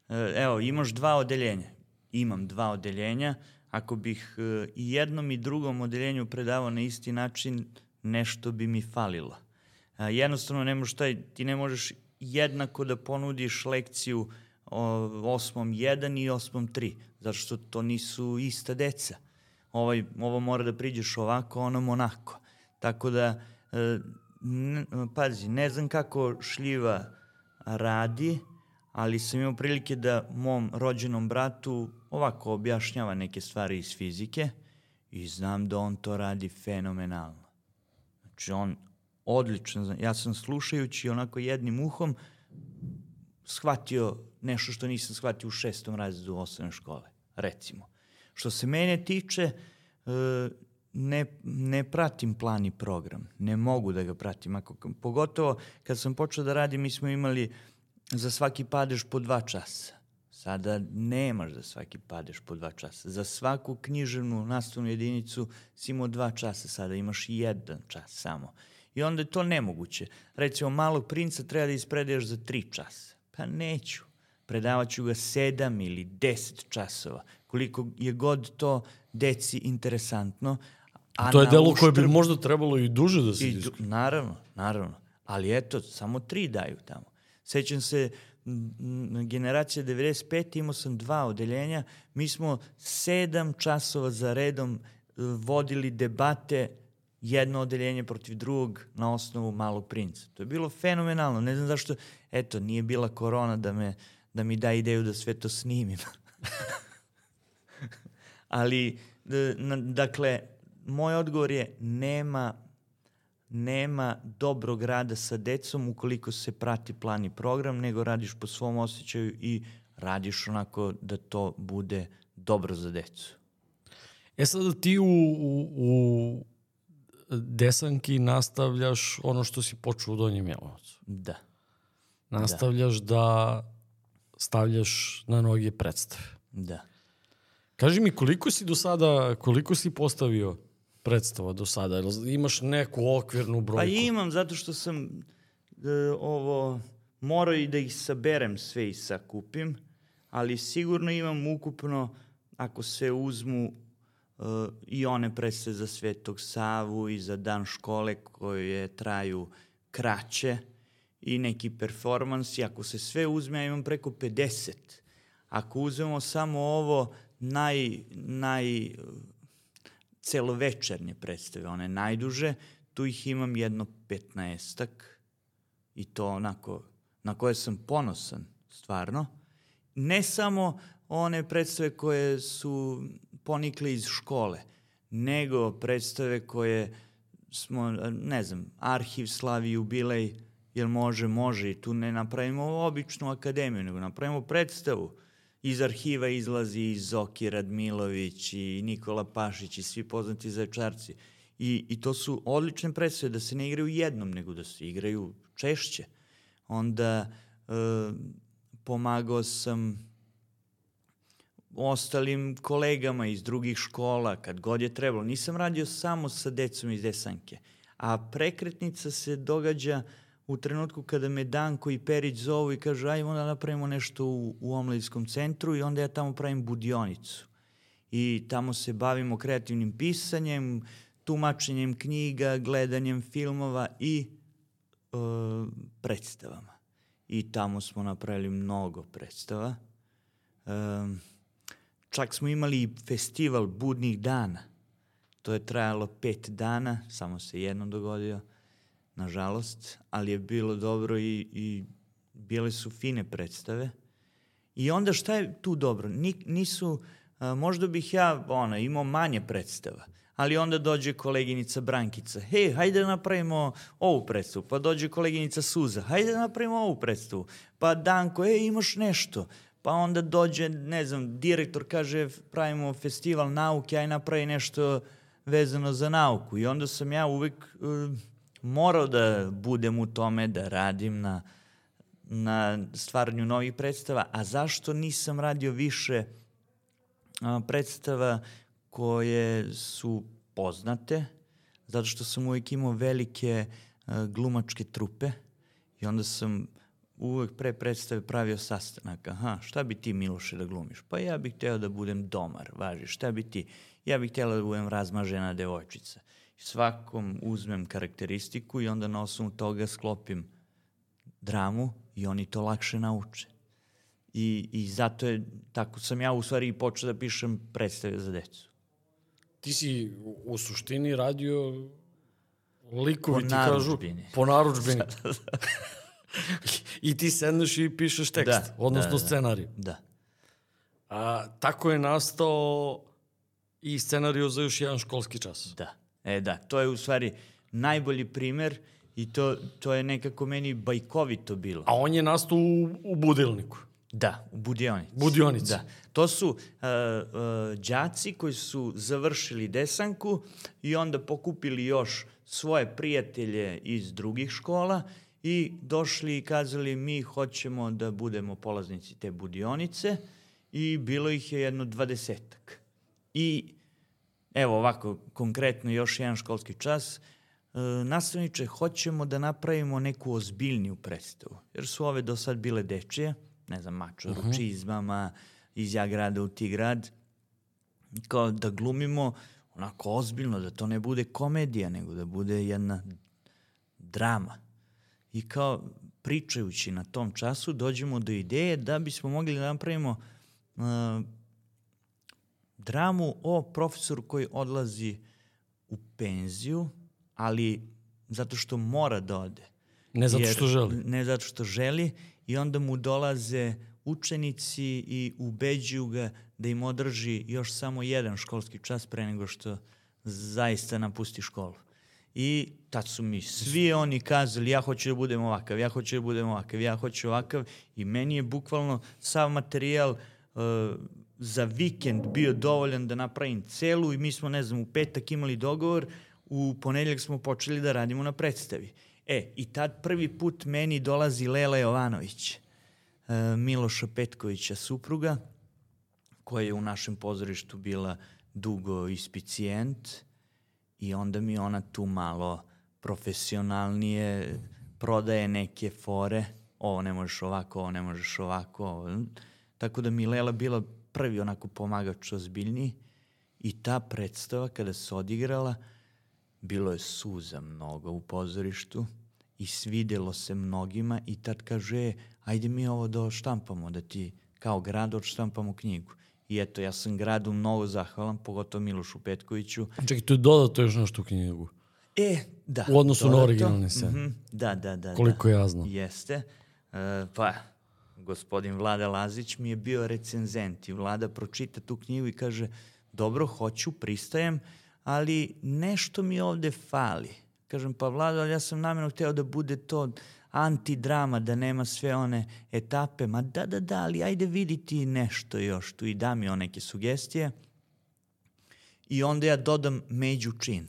Speaker 2: E, Evo, imaš dva odeljenja. Imam dva odeljenja, ako bih e, i jednom i drugom odeljenju predavao na isti način, nešto bi mi falilo. A, jednostavno ne možeš taj, ti ne možeš jednako da ponudiš lekciju osmom 1 i osmom 3, zato što to nisu ista deca. Ovaj, ovo mora da priđeš ovako, onom onako. Tako da, e, pazi, ne znam kako šljiva radi, ali sam imao prilike da mom rođenom bratu ovako objašnjava neke stvari iz fizike i znam da on to radi fenomenalno. Znači on odlično, ja sam slušajući onako jednim uhom shvatio nešto što nisam shvatio u šestom razredu osnovne škole, recimo. Što se mene tiče, e, ne, ne pratim plan i program. Ne mogu da ga pratim. Ako, pogotovo kad sam počeo da radim, mi smo imali za svaki padež po dva časa. Sada nemaš za svaki padež po dva časa. Za svaku književnu nastavnu jedinicu si imao dva časa, sada imaš jedan čas samo. I onda je to nemoguće. Recimo, malog princa treba da ispredeš za tri časa. Pa neću. Predavaću ga sedam ili deset časova. Koliko je god to deci interesantno.
Speaker 1: A to je delo uštrb... koje bi možda trebalo i duže da se I,
Speaker 2: Naravno, naravno. Ali eto, samo tri daju tamo. Sećam se, generacija 95, imao sam dva odeljenja, mi smo sedam časova za redom e, vodili debate jedno odeljenje protiv drugog na osnovu Malog princa. To je bilo fenomenalno. Ne znam zašto, eto, nije bila korona da, me, da mi da ideju da sve to snimim. Ali, dakle, moj odgovor je nema nema dobrog rada sa decom ukoliko se prati plan i program, nego radiš po svom osjećaju i radiš onako da to bude dobro za decu.
Speaker 1: E sad ti u, u, u desanki nastavljaš ono što si počeo u Donjem Jelovcu.
Speaker 2: Da.
Speaker 1: Nastavljaš da. da stavljaš na noge predstave.
Speaker 2: Da.
Speaker 1: Kaži mi koliko si do sada, koliko si postavio predstava do sada? Imaš neku okvirnu brojku?
Speaker 2: Pa imam, zato što sam e, ovo morao i da ih saberem sve i sakupim, ali sigurno imam ukupno, ako se uzmu e, i one predstave za Svetog Savu i za dan škole koje traju kraće i neki performans, ako se sve uzme, ja imam preko 50. Ako uzmemo samo ovo naj, naj celovečernje predstave, one najduže, tu ih imam jedno petnaestak i to onako, na koje sam ponosan, stvarno. Ne samo one predstave koje su ponikle iz škole, nego predstave koje smo, ne znam, arhiv slavi jubilej, jel može, može i tu ne napravimo običnu akademiju, nego napravimo predstavu iz arhiva izlazi i Zoki Radmilović i Nikola Pašić i svi poznati zaječarci. I, I to su odlične predstave, da se ne igraju jednom, nego da se igraju češće. Onda e, pomagao sam ostalim kolegama iz drugih škola, kad god je trebalo. Nisam radio samo sa decom iz Desanke, a prekretnica se događa u trenutku kada me Danko i Perić zovu i kažu ajmo da napravimo nešto u, u omladinskom centru i onda ja tamo pravim budionicu. I tamo se bavimo kreativnim pisanjem, tumačenjem knjiga, gledanjem filmova i e, predstavama. I tamo smo napravili mnogo predstava. E, čak smo imali festival budnih dana. To je trajalo pet dana, samo se jednom dogodio nažalost, ali je bilo dobro i, i bile su fine predstave. I onda šta je tu dobro? Nisu, a, možda bih ja ona, imao manje predstava, ali onda dođe koleginica Brankica, hej, hajde da napravimo ovu predstavu, pa dođe koleginica Suza, hajde da napravimo ovu predstavu, pa Danko, ej, imaš nešto, pa onda dođe, ne znam, direktor kaže, pravimo festival nauke, aj napravi nešto vezano za nauku. I onda sam ja uvek uh, morao da budem u tome, da radim na, na stvaranju novih predstava, a zašto nisam radio više a, predstava koje su poznate, zato što sam uvijek imao velike a, glumačke trupe i onda sam uvek pre predstave pravio sastanak. Aha, šta bi ti Miloše da glumiš? Pa ja bih hteo da budem domar, važi. Šta bi ti? Ja bih htela da budem razmažena devojčica. Svakom uzmem karakteristiku i onda na osnovu toga sklopim dramu i oni to lakše nauče. I, I zato je, tako sam ja u stvari i počeo da pišem predstave za decu.
Speaker 1: Ti si u, suštini radio likovi
Speaker 2: Po
Speaker 1: ti kažu po narudžbini. I ti sedneš i pišeš tekst,
Speaker 2: Da,
Speaker 1: odnosno
Speaker 2: da, da.
Speaker 1: scenarij.
Speaker 2: Da.
Speaker 1: A, tako je nastao i scenariju za još jedan školski čas.
Speaker 2: Da. E da, to je u stvari najbolji primer i to, to je nekako meni bajkovito bilo.
Speaker 1: A on je nastao u, u budilniku.
Speaker 2: Da, u budionici.
Speaker 1: Budionici.
Speaker 2: Da. To su uh, uh, đaci koji su završili desanku i onda pokupili još svoje prijatelje iz drugih škola i došli i kazali mi hoćemo da budemo polaznici te budionice i bilo ih je jedno dvadesetak. I evo ovako, konkretno još jedan školski čas, e, nastavniče, hoćemo da napravimo neku ozbiljniju predstavu, jer su ove do sad bile dečije, ne znam, mačo, uh čizmama, iz ja grada u ti grad, kao da glumimo onako ozbiljno, da to ne bude komedija, nego da bude jedna drama. I kao pričajući na tom času dođemo do ideje da bismo mogli da napravimo uh, dramu o profesoru koji odlazi u penziju, ali zato što mora da ode.
Speaker 1: Ne zato što želi.
Speaker 2: Ne zato što želi i onda mu dolaze učenici i ubeđuju ga da im održi još samo jedan školski čas pre nego što zaista napusti školu. I tad su mi svi oni kazali ja hoću da budem ovakav, ja hoću da budem ovakav, ja hoću ovakav i meni je bukvalno sav materijal uh, za vikend bio dovoljan da napravim celu i mi smo, ne znam, u petak imali dogovor, u ponedjeljak smo počeli da radimo na predstavi. E, i tad prvi put meni dolazi Lela Jovanović, uh, Miloša Petkovića supruga, koja je u našem pozorištu bila dugo ispicijent i onda mi ona tu malo profesionalnije prodaje neke fore, ovo ne možeš ovako, ovo ne možeš ovako, ovo. tako da mi Lela bila prvi onako pomagač ozbiljniji i ta predstava kada se odigrala, bilo je suza mnogo u pozorištu i svidelo se mnogima i tad kaže, "E, ajde mi ovo da štampamo, da ti kao grad odštampamo knjigu. I eto, ja sam gradu mnogo zahvalan, pogotovo Milošu Petkoviću.
Speaker 1: Čekaj, tu je dodato još nešto u knjigu.
Speaker 2: E, da.
Speaker 1: U odnosu na
Speaker 2: dodato.
Speaker 1: originalni scen.
Speaker 2: Mhm, Da, da, da.
Speaker 1: Koliko
Speaker 2: da.
Speaker 1: ja znam.
Speaker 2: Jeste. E, pa, gospodin Vlada Lazić mi je bio recenzent i Vlada pročita tu knjigu i kaže, dobro, hoću, pristajem, ali nešto mi ovde fali. Kažem, pa Vlada, ali ja sam namjerno hteo da bude to antidrama, da nema sve one etape. Ma da, da, da, ali ajde viditi nešto još tu i da mi on neke sugestije. I onda ja dodam među čin.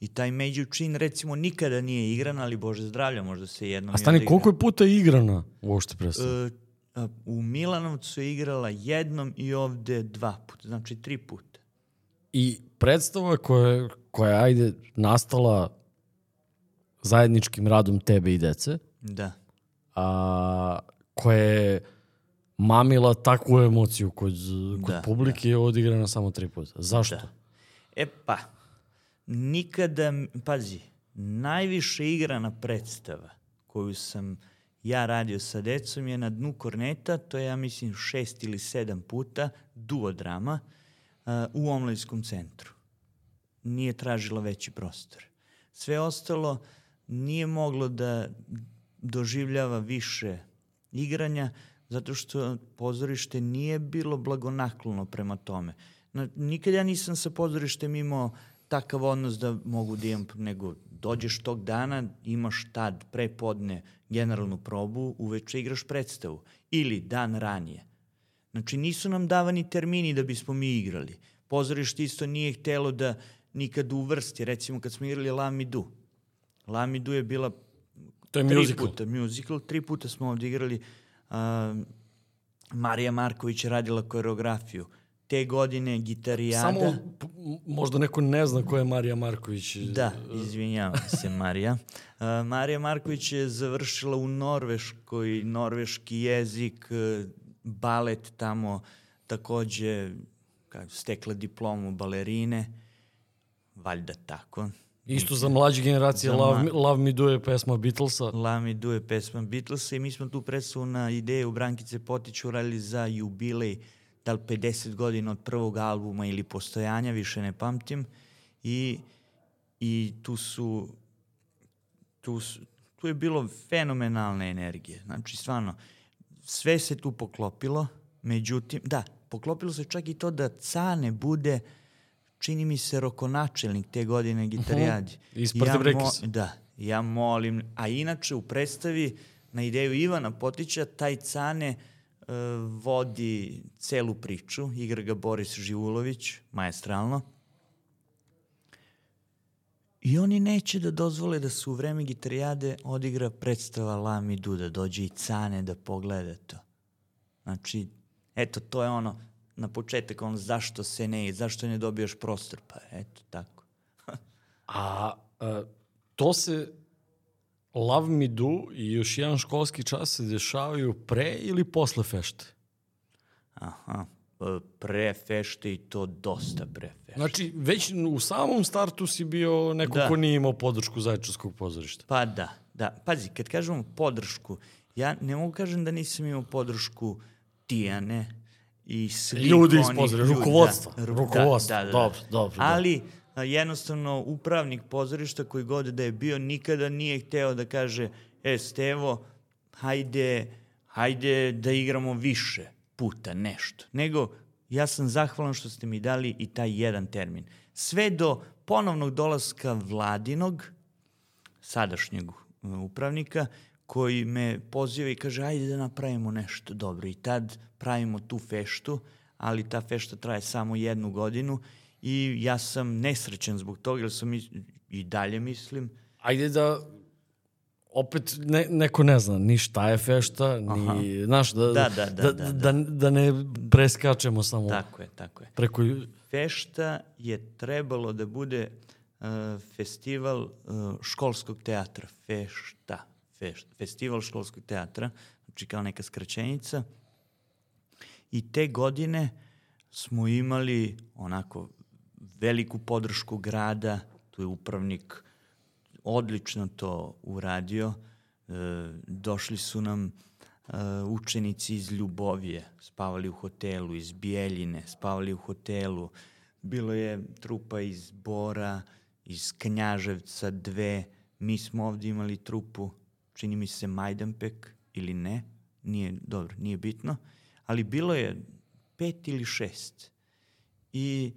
Speaker 2: I taj među čin recimo nikada nije igran, ali Bože zdravlja, možda se jednom
Speaker 1: A stani,
Speaker 2: odigra.
Speaker 1: koliko je puta igrana uopšte predstava?
Speaker 2: E, u Milanovcu je igrala jednom i ovde dva puta, znači tri puta.
Speaker 1: I predstava koja, je- koja je, ajde, nastala zajedničkim radom tebe i dece,
Speaker 2: Da.
Speaker 1: a, koja je mamila takvu emociju kod, kod
Speaker 2: Da,
Speaker 1: publike je odigrana samo tri puta. Zašto?
Speaker 2: Da. E pa, nikada, pazi, najviše igrana predstava koju sam ja radio sa decom je na dnu korneta, to je ja mislim šest ili sedam puta, duodrama, uh, u omladinskom centru. Nije tražila veći prostor. Sve ostalo nije moglo da doživljava više igranja, zato što pozorište nije bilo blagonaklono prema tome. Nikad ja nisam sa pozorištem imao takav odnos da mogu da imam, nego dođeš tog dana, imaš tad prepodne generalnu probu, uveče igraš predstavu. Ili dan ranije. Znači nisu nam davani termini da bismo mi igrali. Pozorište isto nije htelo da nikad uvrsti. Recimo kad smo igrali Lamidu. Lamidu je bila
Speaker 1: To je
Speaker 2: tri
Speaker 1: musical.
Speaker 2: puta musical, tri puta smo ovde igrali. Uh, Marija Marković je radila koreografiju. Te godine gitarijada...
Speaker 1: Samo možda neko ne zna ko je Marija Marković.
Speaker 2: Da, izvinjavam se Marija. Uh, Marija Marković je završila u Norveškoj, norveški jezik, uh, balet tamo, takođe kako, stekla diplomu balerine, valjda tako.
Speaker 1: Isto za mlađe generacije,
Speaker 2: Za
Speaker 1: Love, Me, Love Me Do je pesma Beatlesa.
Speaker 2: Lami Du je pesma Beatlesa i mi smo tu predstavu na ideju Brankice Potić urali za jubilej, da li 50 godina od prvog albuma ili postojanja, više ne pamtim. I, i tu su tu, su, tu je bilo fenomenalne energije. Znači, stvarno, sve se tu poklopilo, međutim, da, poklopilo se čak i to da Cane bude, čini mi se, rokonačelnik te godine gitarijadi.
Speaker 1: Iz Partibrekis.
Speaker 2: Da, ja molim, a inače u predstavi na ideju Ivana Potića, taj Cane e, vodi celu priču, igra ga Boris Živulović, maestralno. I oni neće da dozvole da se u vreme gitarijade odigra predstava Lami Du, da dođe i Cane da pogleda to. Znači, eto, to je ono, na početak, ono, zašto se ne, zašto ne dobijaš prostor? Pa, eto, tako.
Speaker 1: A e, to se Love Me Do i još jedan školski čas se dešavaju pre ili posle fešte?
Speaker 2: Aha, e, pre fešte i to dosta pre fešte.
Speaker 1: Znači, već u samom startu si bio neko
Speaker 2: Da.
Speaker 1: ko nije imao podršku Zaječarskog pozorišta.
Speaker 2: Pa da, da. Pazi, kad kažemo podršku, ja ne mogu kažem da nisam imao podršku Tijane i svih
Speaker 1: Ljudi iz pozorišta, rukovodstva,
Speaker 2: da, ru-
Speaker 1: rukovodstva,
Speaker 2: da, da, da.
Speaker 1: dobro, dobro, da.
Speaker 2: Ali, a, jednostavno, upravnik pozorišta koji god da je bio, nikada nije hteo da kaže, e, Stevo, hajde, hajde da igramo više puta nešto. Nego, ja sam zahvalan što ste mi dali i taj jedan termin. Sve do ponovnog dolaska vladinog, sadašnjeg uh, upravnika, koji me poziva i kaže, ajde da napravimo nešto dobro. I tad pravimo tu feštu, ali ta fešta traje samo jednu godinu i ja sam nesrećan zbog toga, jer sam mis- i dalje mislim,
Speaker 1: Ajde da opet ne, neko ne zna ni šta je fešta, ni, znaš, da,
Speaker 2: Da, da, da,
Speaker 1: da,
Speaker 2: da,
Speaker 1: da, da ne preskačemo samo
Speaker 2: tako je, tako je.
Speaker 1: preko...
Speaker 2: Fešta je trebalo da bude uh, festival uh, školskog teatra. Fešta. Feš, festival školskog teatra, znači kao neka skraćenica. I te godine smo imali onako veliku podršku grada, tu je upravnik odlično to uradio. E, došli su nam e, učenici iz Ljubovije, spavali u hotelu, iz Bijeljine, spavali u hotelu. Bilo je trupa iz Bora, iz Knjaževca dve. Mi smo ovde imali trupu, čini mi se Majdanpek ili ne, nije, dobro, nije bitno, ali bilo je pet ili šest. I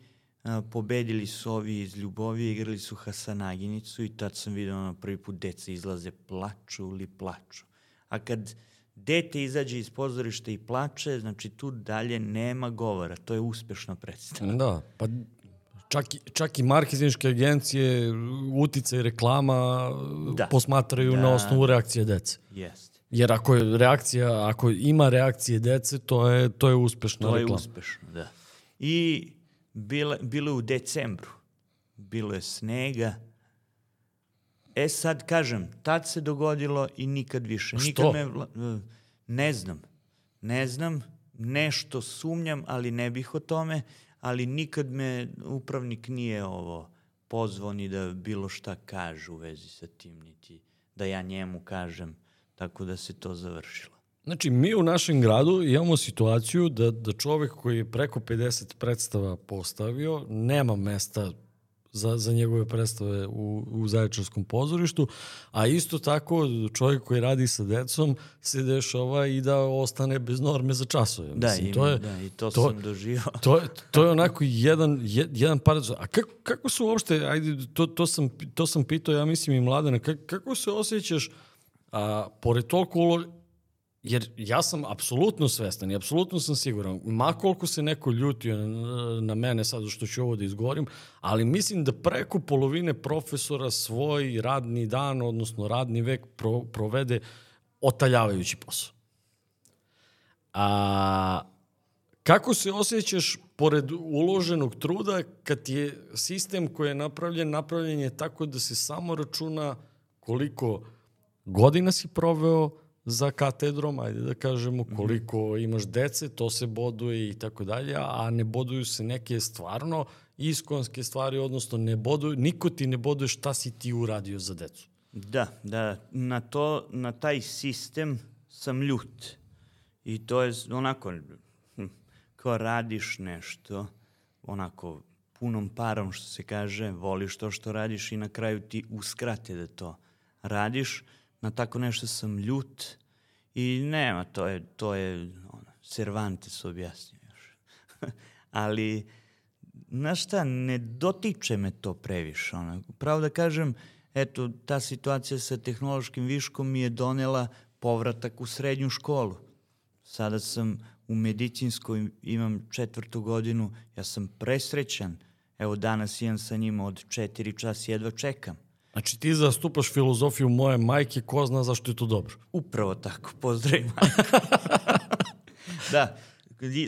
Speaker 2: pobedili su ovi iz Ljubovije, igrali su Hasanaginicu i tad sam vidio ono prvi put deca izlaze, plaču li plaču. A kad dete izađe iz pozorišta i plače, znači tu dalje nema govora, to je uspešna predstava.
Speaker 1: Da, pa čak, i- čak i marketinške agencije, utica i reklama
Speaker 2: Da.
Speaker 1: posmatraju
Speaker 2: Da.
Speaker 1: na osnovu reakcije dece.
Speaker 2: Jeste.
Speaker 1: Jer ako je reakcija, ako ima reakcije dece, to je, to je uspešna
Speaker 2: To je
Speaker 1: reklama.
Speaker 2: uspešno, da. I bilo, bilo je u decembru. Bilo je snega. E sad kažem, tad se dogodilo i nikad više.
Speaker 1: Što?
Speaker 2: Nikad me, ne znam. Ne znam, nešto sumnjam, ali ne bih o tome, ali nikad me upravnik nije ovo pozvao ni da bilo šta kaže u vezi sa tim, niti da ja njemu kažem, tako da se to završilo.
Speaker 1: Znači, mi u našem gradu imamo situaciju da, da čovek koji je preko 50 predstava postavio, nema mesta za, za njegove predstave u, u Zaječarskom pozorištu, a isto tako čovjek koji radi sa decom se dešava i da ostane bez norme za časove.
Speaker 2: Da,
Speaker 1: Mislim,
Speaker 2: ima,
Speaker 1: to je,
Speaker 2: da, i to,
Speaker 1: to-
Speaker 2: sam doživao.
Speaker 1: To je, to je onako jedan, je- jedan paradoks. A kako, kako su uopšte, ajde, to, to, sam, to sam pitao, ja mislim i mladena, kako, kako se osjećaš, a, pored toliko ulo... Jer ja sam apsolutno svestan i apsolutno sam siguran, ma koliko se neko ljutio na, mene sad što ću ovo da izgovorim, ali mislim da preko polovine profesora svoj radni dan, odnosno radni vek pro, provede otaljavajući posao. A kako se osjećaš pored uloženog truda, kad je sistem koji je napravljen, napravljen je tako da se samo računa koliko godina si proveo za katedrom, ajde da kažemo, koliko imaš dece, to se boduje i tako dalje, a ne boduju se neke stvarno iskonske stvari, odnosno ne boduju, niko ti ne boduje šta si ti uradio za decu.
Speaker 2: Da, da, na, to, na taj sistem sam ljut. I to je onako, hm, kao radiš nešto, onako punom parom što se kaže, voliš to što radiš i na kraju ti uskrate da to radiš. Na tako nešto sam ljut i nema, to je, to je ono, Cervantes objasnio još. Ali, znaš šta, ne dotiče me to previše. Ono. Pravo da kažem, eto, ta situacija sa tehnološkim viškom mi je donela povratak u srednju školu. Sada sam u medicinskoj, imam četvrtu godinu, ja sam presrećan. Evo danas imam sa njima od četiri čas, jedva čekam.
Speaker 1: Znači ti zastupaš filozofiju moje majke, ko zna zašto je to dobro.
Speaker 2: Upravo tako, pozdravim majku. da,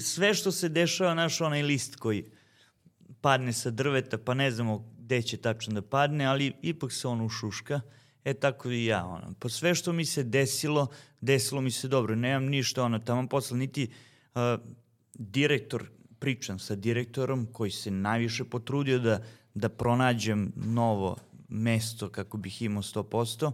Speaker 2: sve što se dešava, naš onaj list koji padne sa drveta, pa ne znamo gde će tačno da padne, ali ipak se on ušuška. E tako i ja, ono. Po sve što mi se desilo, desilo mi se dobro. Nemam ništa, ono, tamo posle niti uh, direktor, pričam sa direktorom koji se najviše potrudio da, da pronađem novo mesto kako bih imao 100%.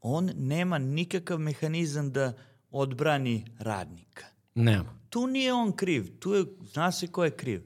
Speaker 2: On nema nikakav mehanizam da odbrani radnika.
Speaker 1: Nema.
Speaker 2: Tu nije on kriv, tu je, zna se ko je kriv.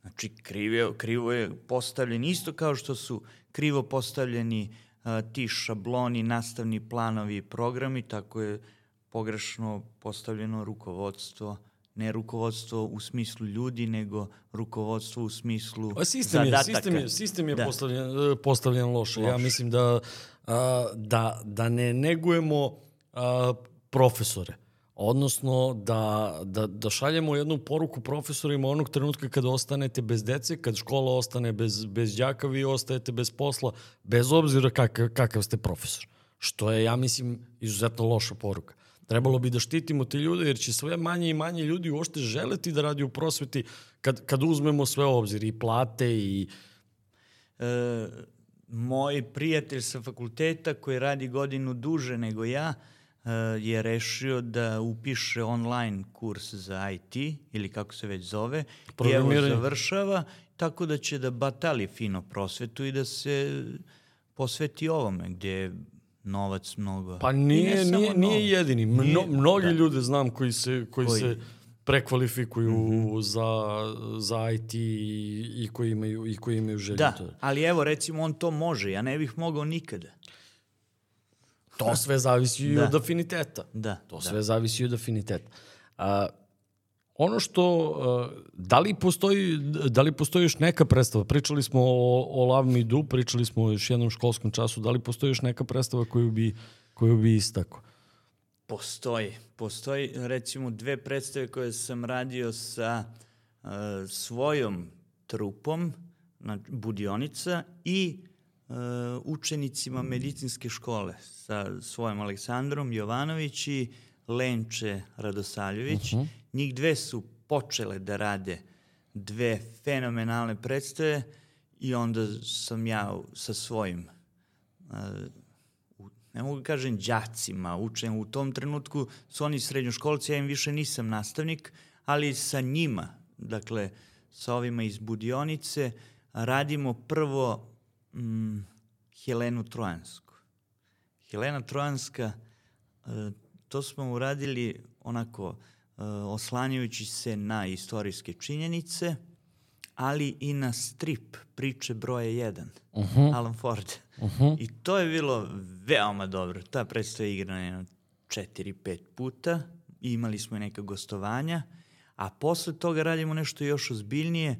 Speaker 2: Znači, kriv je, krivo je postavljen isto kao što su krivo postavljeni a, ti šabloni, nastavni planovi i programi, tako je pogrešno postavljeno rukovodstvo ne rukovodstvo u smislu ljudi, nego rukovodstvo u smislu
Speaker 1: A sistem
Speaker 2: zadataka.
Speaker 1: Je, sistem je, sistem je
Speaker 2: Da.
Speaker 1: postavljen, postavljen loše. Ja
Speaker 2: Loše.
Speaker 1: mislim da, a, da, da ne negujemo a, profesore. Odnosno da, da, da šaljemo jednu poruku profesorima onog trenutka kada ostanete bez dece, kad škola ostane bez, bez đaka, vi ostajete bez posla, bez obzira kakav, kakav ste profesor. Što je, ja mislim, izuzetno loša poruka. Trebalo bi da štitimo te ljude, jer će sve manje i manje ljudi uopšte želeti da radi u prosveti kad, kad uzmemo sve obzir, i plate, i...
Speaker 2: E, moj prijatelj sa fakulteta koji radi godinu duže nego ja e, je rešio da upiše online kurs za IT ili kako se već zove i evo završava tako da će da batali fino prosvetu i da se posveti ovome gdje je novac mnogo.
Speaker 1: Pa nije, nije, nije
Speaker 2: novac.
Speaker 1: jedini. Mno,
Speaker 2: Nije-
Speaker 1: mnogi
Speaker 2: da.
Speaker 1: ljude znam koji se, koji
Speaker 2: Koji-
Speaker 1: se prekvalifikuju za, za IT i, i, koji imaju, i koji imaju želju.
Speaker 2: Da,
Speaker 1: to.
Speaker 2: ali evo recimo on to može, ja ne bih mogao nikada.
Speaker 1: to sve zavisi i
Speaker 2: Da.
Speaker 1: od afiniteta.
Speaker 2: Da,
Speaker 1: To
Speaker 2: da.
Speaker 1: sve zavisi od afiniteta. A, ono što, a, da li postoji, da li postoji još neka predstava? Pričali smo o, o Love Me Do, pričali smo o još jednom školskom času, da li postoji još neka predstava koju bi, koju bi istako?
Speaker 2: Postoji. Postoji recimo dve predstave koje sam radio sa uh, svojom trupom, znači Budionica, i uh, učenicima medicinske škole sa svojim Aleksandrom Jovanović i Lenče Radosaljević. Uh -huh. Njih dve su počele da rade dve fenomenalne predstave i onda sam ja sa svojim uh, ne mogu da kažem đacima, učen u tom trenutku su oni srednjoškolci, ja im više nisam nastavnik, ali sa njima, dakle, sa ovima iz Budionice, radimo prvo mm, Helenu Trojansku. Helena Trojanska, e, to smo uradili onako e, oslanjajući se na istorijske činjenice, ali i na strip priče broje 1, uh -huh. Alan Ford. Uh -huh. I to je bilo veoma dobro. Ta predstava je igrana jedno 4-5 puta i imali smo i neka gostovanja, a posle toga radimo nešto još ozbiljnije.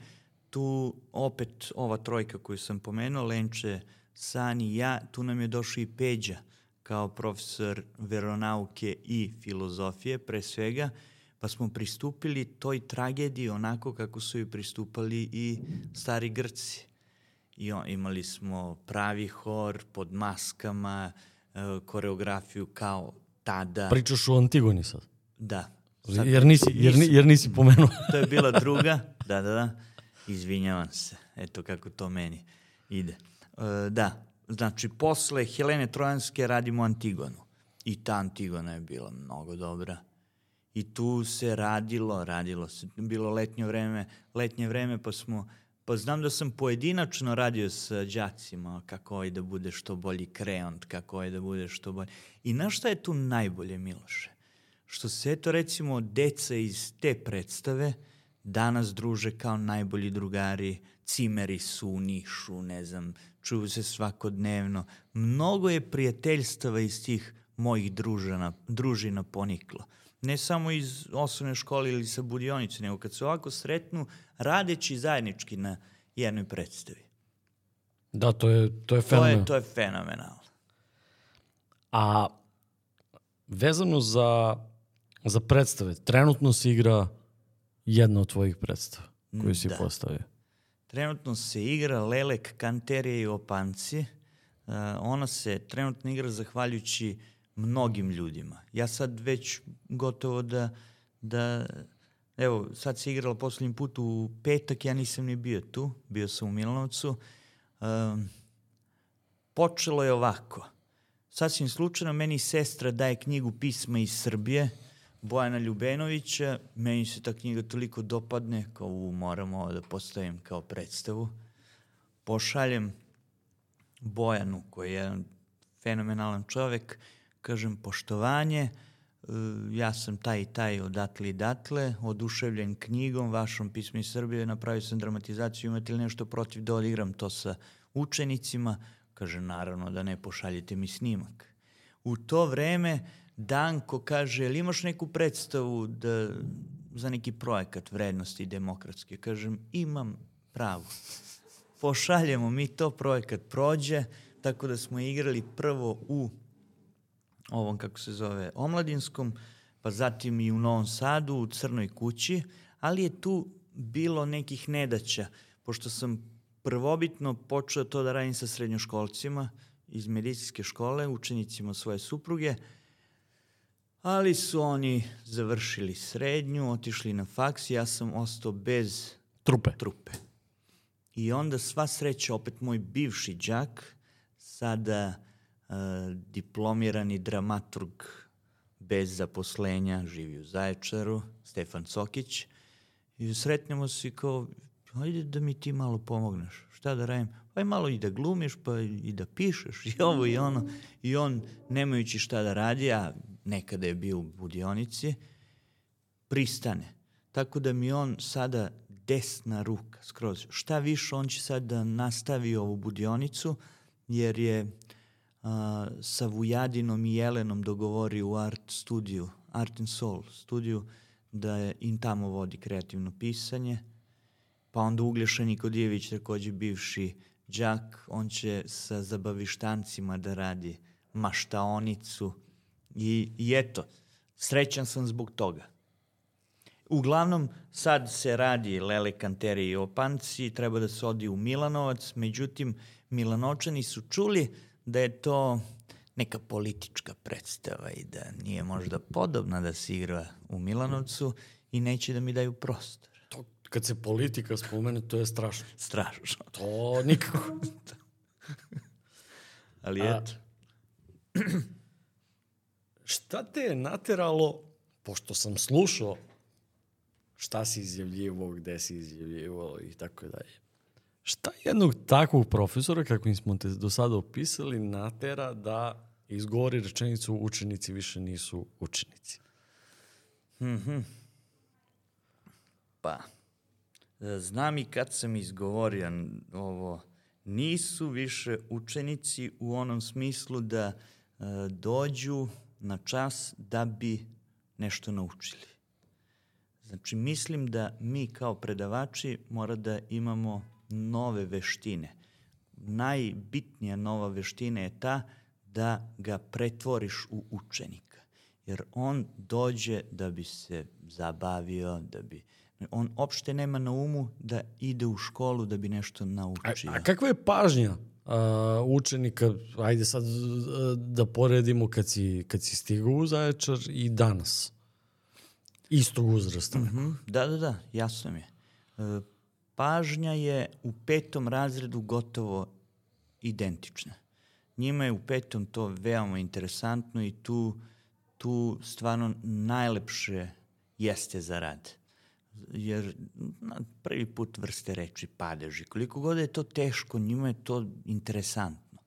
Speaker 2: Tu opet ova trojka koju sam pomenuo, Lenče, Sani, ja, tu nam je došao i Peđa kao profesor veronauke i filozofije, pre svega, pa smo pristupili toj tragediji onako kako su joj pristupali i stari Grci. I on, imali smo pravi hor pod maskama, e, koreografiju kao tada.
Speaker 1: Pričaš o Antigoni sad?
Speaker 2: Da. Sad
Speaker 1: Jer nisi, jer, ni- jer nisi pomenuo.
Speaker 2: To je bila druga, da, da, da, izvinjavam se, eto kako to meni ide. E, da, znači posle Helene Trojanske radimo Antigonu i ta Antigona je bila mnogo dobra. I tu se radilo, radilo se, bilo letnje vreme, letnje vreme pa smo, pa znam da sam pojedinačno radio sa đacima, kako ovaj da bude što bolji kreont, kako ovaj da bude što bolji. I na šta je tu najbolje, Miloše? što se eto recimo deca iz te predstave danas druže kao najbolji drugari, cimeri su u Nišu, ne znam, čuju se svakodnevno. Mnogo je prijateljstava iz tih mojih družana, družina poniklo. Ne samo iz osnovne škole ili sa budionice, nego kad se ovako sretnu radeći zajednički na jednoj predstavi.
Speaker 1: Da, to je, to je
Speaker 2: To
Speaker 1: fenomen.
Speaker 2: je, to je fenomenalno.
Speaker 1: A vezano za, za predstave, trenutno se igra jedna od tvojih predstava koju si
Speaker 2: Da.
Speaker 1: postavio.
Speaker 2: Trenutno se igra Lelek, Kanterije i Opanci. Uh, ona se trenutno igra zahvaljujući mnogim ljudima. Ja sad već gotovo da, da evo, sad se igrala poslednji put u petak, ja nisam ni bio tu, bio sam u Milanovcu. Um, počelo je ovako. Sasvim slučajno, meni sestra daje knjigu pisma iz Srbije, Bojana Ljubenovića, meni se ta knjiga toliko dopadne, kao u, moram ovo da postavim kao predstavu. Pošaljem Bojanu, koji je jedan fenomenalan čovek, kažem poštovanje, e, ja sam taj i taj odatle i datle, oduševljen knjigom, vašom pismu iz Srbije, napravio sam dramatizaciju, imate li nešto protiv da odigram to sa učenicima? Kaže, naravno da ne, pošaljite mi snimak. U to vreme Danko kaže, jel imaš neku predstavu da, za neki projekat vrednosti demokratske? Kažem, imam pravo. Pošaljemo mi to, projekat prođe, tako da smo igrali prvo u ovom, kako se zove, omladinskom, pa zatim i u Novom Sadu, u Crnoj kući, ali je tu bilo nekih nedaća, pošto sam prvobitno počeo to da radim sa srednjoškolcima iz medicinske škole, učenicima svoje supruge, ali su oni završili srednju, otišli na faks i ja sam ostao bez
Speaker 1: Trupe.
Speaker 2: trupe. I onda sva sreća, opet moj bivši đak, sada uh, diplomirani dramaturg bez zaposlenja, živi u Zaječaru, Stefan Cokić, i sretnemo se i kao, ajde da mi ti malo pomogneš, šta da radim? Pa i malo i da glumiš, pa i da pišeš, i ovo i ono. I on, nemajući šta da radi, a nekada je bio u budionici, pristane. Tako da mi on sada desna ruka skroz. Šta više, on će sad da nastavi ovu budionicu, jer je a, sa Vujadinom i Jelenom dogovorio u art studiju, Art and Soul studiju, da je im tamo vodi kreativno pisanje. Pa onda Uglješa Nikodijević, takođe bivši đak, on će sa zabavištancima da radi maštaonicu. I, I eto, srećan sam zbog toga. Uglavnom, sad se radi Lele Kanteri i Opanci, treba da se odi u Milanovac, međutim, Milanočani su čuli da je to neka politička predstava i da nije možda podobna da se igra u Milanovcu i neće da mi daju prostor.
Speaker 1: Kad se politika spomene, to je strašno.
Speaker 2: Strašno.
Speaker 1: To nikako.
Speaker 2: Ali
Speaker 1: A-
Speaker 2: eto,
Speaker 1: Šta te je nateralo, pošto sam slušao šta si izjavljivo, gde si izjavljivo i tako dalje. Šta jednog takvog profesora, kako smo te do sada opisali, natera da izgovori rečenicu učenici više nisu učenici?
Speaker 2: pa, e, znam i kad sam izgovorio ovo, nisu više učenici u onom smislu da e, dođu na čas da bi nešto naučili. Znači, mislim da mi kao predavači mora da imamo nove veštine. Najbitnija nova veština je ta da ga pretvoriš u učenika. Jer on dođe da bi se zabavio, da bi... On opšte nema na umu da ide u školu da bi nešto
Speaker 1: A,
Speaker 2: naučio.
Speaker 1: a kakva je pažnja a, učenika, ajde sad a, da poredimo kad si, kad si stigao u Zaječar i danas? Istog uzrasta.
Speaker 2: Mhm, Da, da, da, jasno mi je. E, Pažnja je u petom razredu gotovo identična. Njima je u petom to veoma interesantno i tu, tu stvarno najlepše jeste za rad. Jer na prvi put vrste reči padeži. Koliko god je to teško, njima je to interesantno.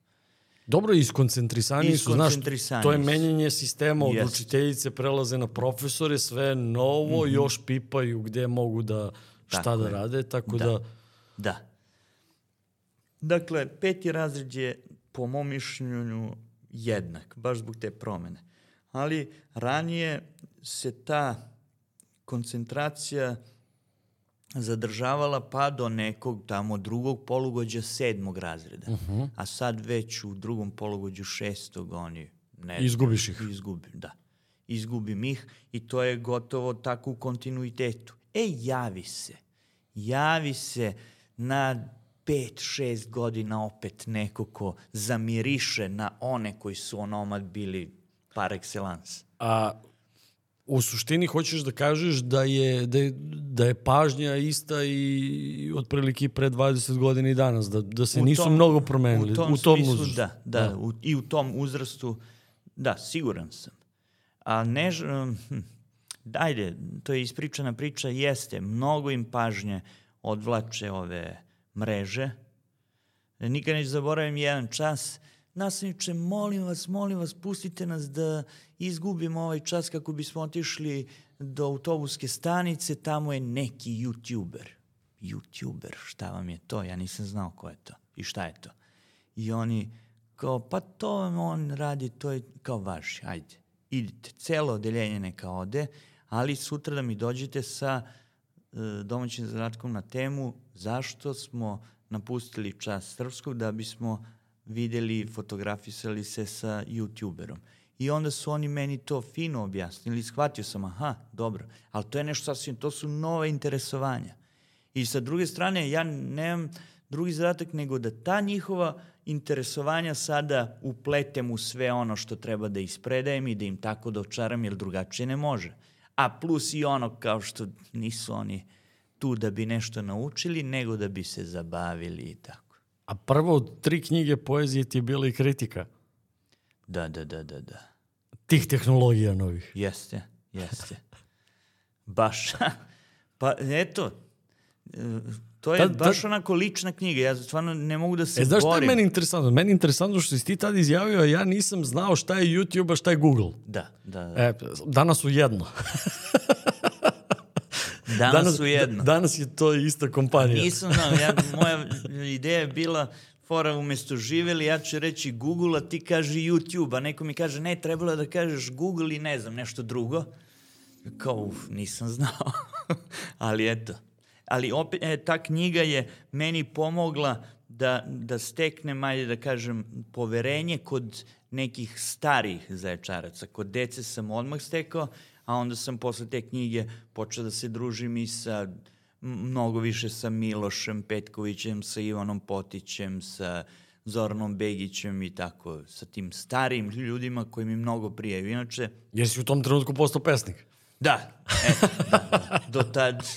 Speaker 1: Dobro, iskoncentrisani su, znaš, to je menjanje sistema od
Speaker 2: Jest.
Speaker 1: učiteljice, prelaze na profesore, sve novo, još pipaju gde mogu da, šta.
Speaker 2: Tako
Speaker 1: da
Speaker 2: je.
Speaker 1: rade, tako
Speaker 2: Da.
Speaker 1: da,
Speaker 2: Da. Dakle, peti razred je po mom mišljenju jednak, baš zbog te promene. Ali ranije se ta koncentracija zadržavala pa do nekog tamo drugog polugođa sedmog razreda. A sad već u drugom polugođu šestog oni ne
Speaker 1: Izgubiš ih.
Speaker 2: Izgubim, da. Izgubim ih i to je gotovo tako u kontinuitetu. E, javi se. Javi se na pet, šest godina opet neko ko zamiriše na one koji su onomad bili par excellence.
Speaker 1: a u suštini hoćeš da kažeš da je, da je, da je pažnja ista i otprilike pre 20 godina i danas, da, da se
Speaker 2: U
Speaker 1: nisu
Speaker 2: tom-
Speaker 1: mnogo promenili.
Speaker 2: U tom, smislu,
Speaker 1: uzrastu.
Speaker 2: da, da, U, i u tom uzrastu, da, siguran sam. A ne, hm, dajde, to je ispričana priča, jeste, mnogo im pažnje odvlače ove mreže. Nikad neću zaboravim jedan čas, nastavniče, molim vas, molim vas, pustite nas da izgubimo ovaj čas kako bismo otišli do autobuske stanice, tamo je neki youtuber. Youtuber, šta vam je to? Ja nisam znao ko je to i šta je to. I oni kao, pa to on radi, to je kao vaši, ajde, idite. Celo odeljenje neka ode, ali sutra da mi dođete sa e, domaćim zadatkom na temu zašto smo napustili čas srpskog da bismo videli, fotografisali se sa youtuberom. I onda su oni meni to fino objasnili, shvatio sam, aha, dobro, ali to je nešto sasvim, to su nove interesovanja. I sa druge strane, ja nemam drugi zadatak nego da ta njihova interesovanja sada upletem u sve ono što treba da ispredajem i da im tako dočaram, jer drugačije ne može. A plus i ono kao što nisu oni tu da bi nešto naučili, nego da bi se zabavili i tako.
Speaker 1: A prvo od tri knjige poezije ti je bila i kritika
Speaker 2: Da, da, da, da, da.
Speaker 1: tih tehnologija novih.
Speaker 2: Jeste, jeste. Baš. pa eto, to je
Speaker 1: Tad- tad-
Speaker 2: baš onako lična knjiga. Ja stvarno ne mogu da se
Speaker 1: E, znaš šta je
Speaker 2: borim.
Speaker 1: meni interesantno? Meni je interesantno što si ti tad izjavio, a ja nisam znao šta je YouTube, a šta je Google.
Speaker 2: Da, da, da.
Speaker 1: E, danas su jedno.
Speaker 2: Danas, su jedno.
Speaker 1: Danas je to ista kompanija.
Speaker 2: Nisam znao, ja, moja ideja je bila fora umesto živeli, ja ću reći Google, a ti kaži YouTube, a neko mi kaže, ne, trebalo je da kažeš Google i ne znam, nešto drugo. Kao, uf, nisam znao. Ali eto. Ali opet, e, ta knjiga je meni pomogla da, da steknem, ajde da kažem, poverenje kod nekih starih zaječaraca. Kod dece sam odmah stekao, a onda sam posle te knjige počeo da se družim i sa mnogo više sa Milošem Petkovićem, sa Ivanom Potićem, sa Zoranom Begićem i tako, sa tim starim ljudima koji mi mnogo prijaju. Inače,
Speaker 1: Jer si u tom trenutku postao pesnik.
Speaker 2: da, eto, da, da, do tad...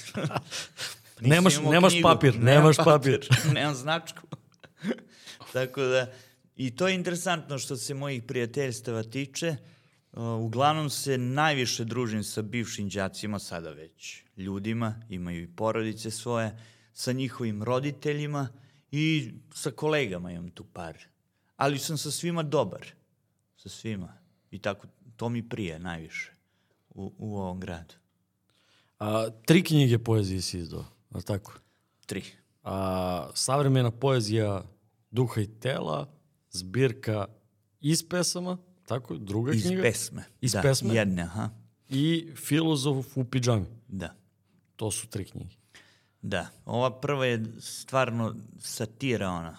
Speaker 1: Nemaš- nemaš
Speaker 2: knjigu,
Speaker 1: papir, nemaš papir.
Speaker 2: nemam značku. Tako da, i to je interesantno što se mojih prijateljstava tiče. Uh, uglavnom se najviše družim sa bivšim đacima, sada već ljudima, imaju i porodice svoje, sa njihovim roditeljima i sa kolegama imam tu par. Ali sam sa svima dobar. Sa svima. I tako, to mi prije najviše u, u ovom gradu.
Speaker 1: A, tri knjige poezije si izdao, ali tako?
Speaker 2: Tri.
Speaker 1: A, savremena poezija duha i tela, zbirka iz pesama, tako, druga
Speaker 2: Iz
Speaker 1: knjiga.
Speaker 2: pesme.
Speaker 1: Iz
Speaker 2: da,
Speaker 1: pesme?
Speaker 2: Jedne, aha.
Speaker 1: I filozof u pidžami.
Speaker 2: Da.
Speaker 1: To su tri knjige.
Speaker 2: Da. Ova prva je stvarno satira ona.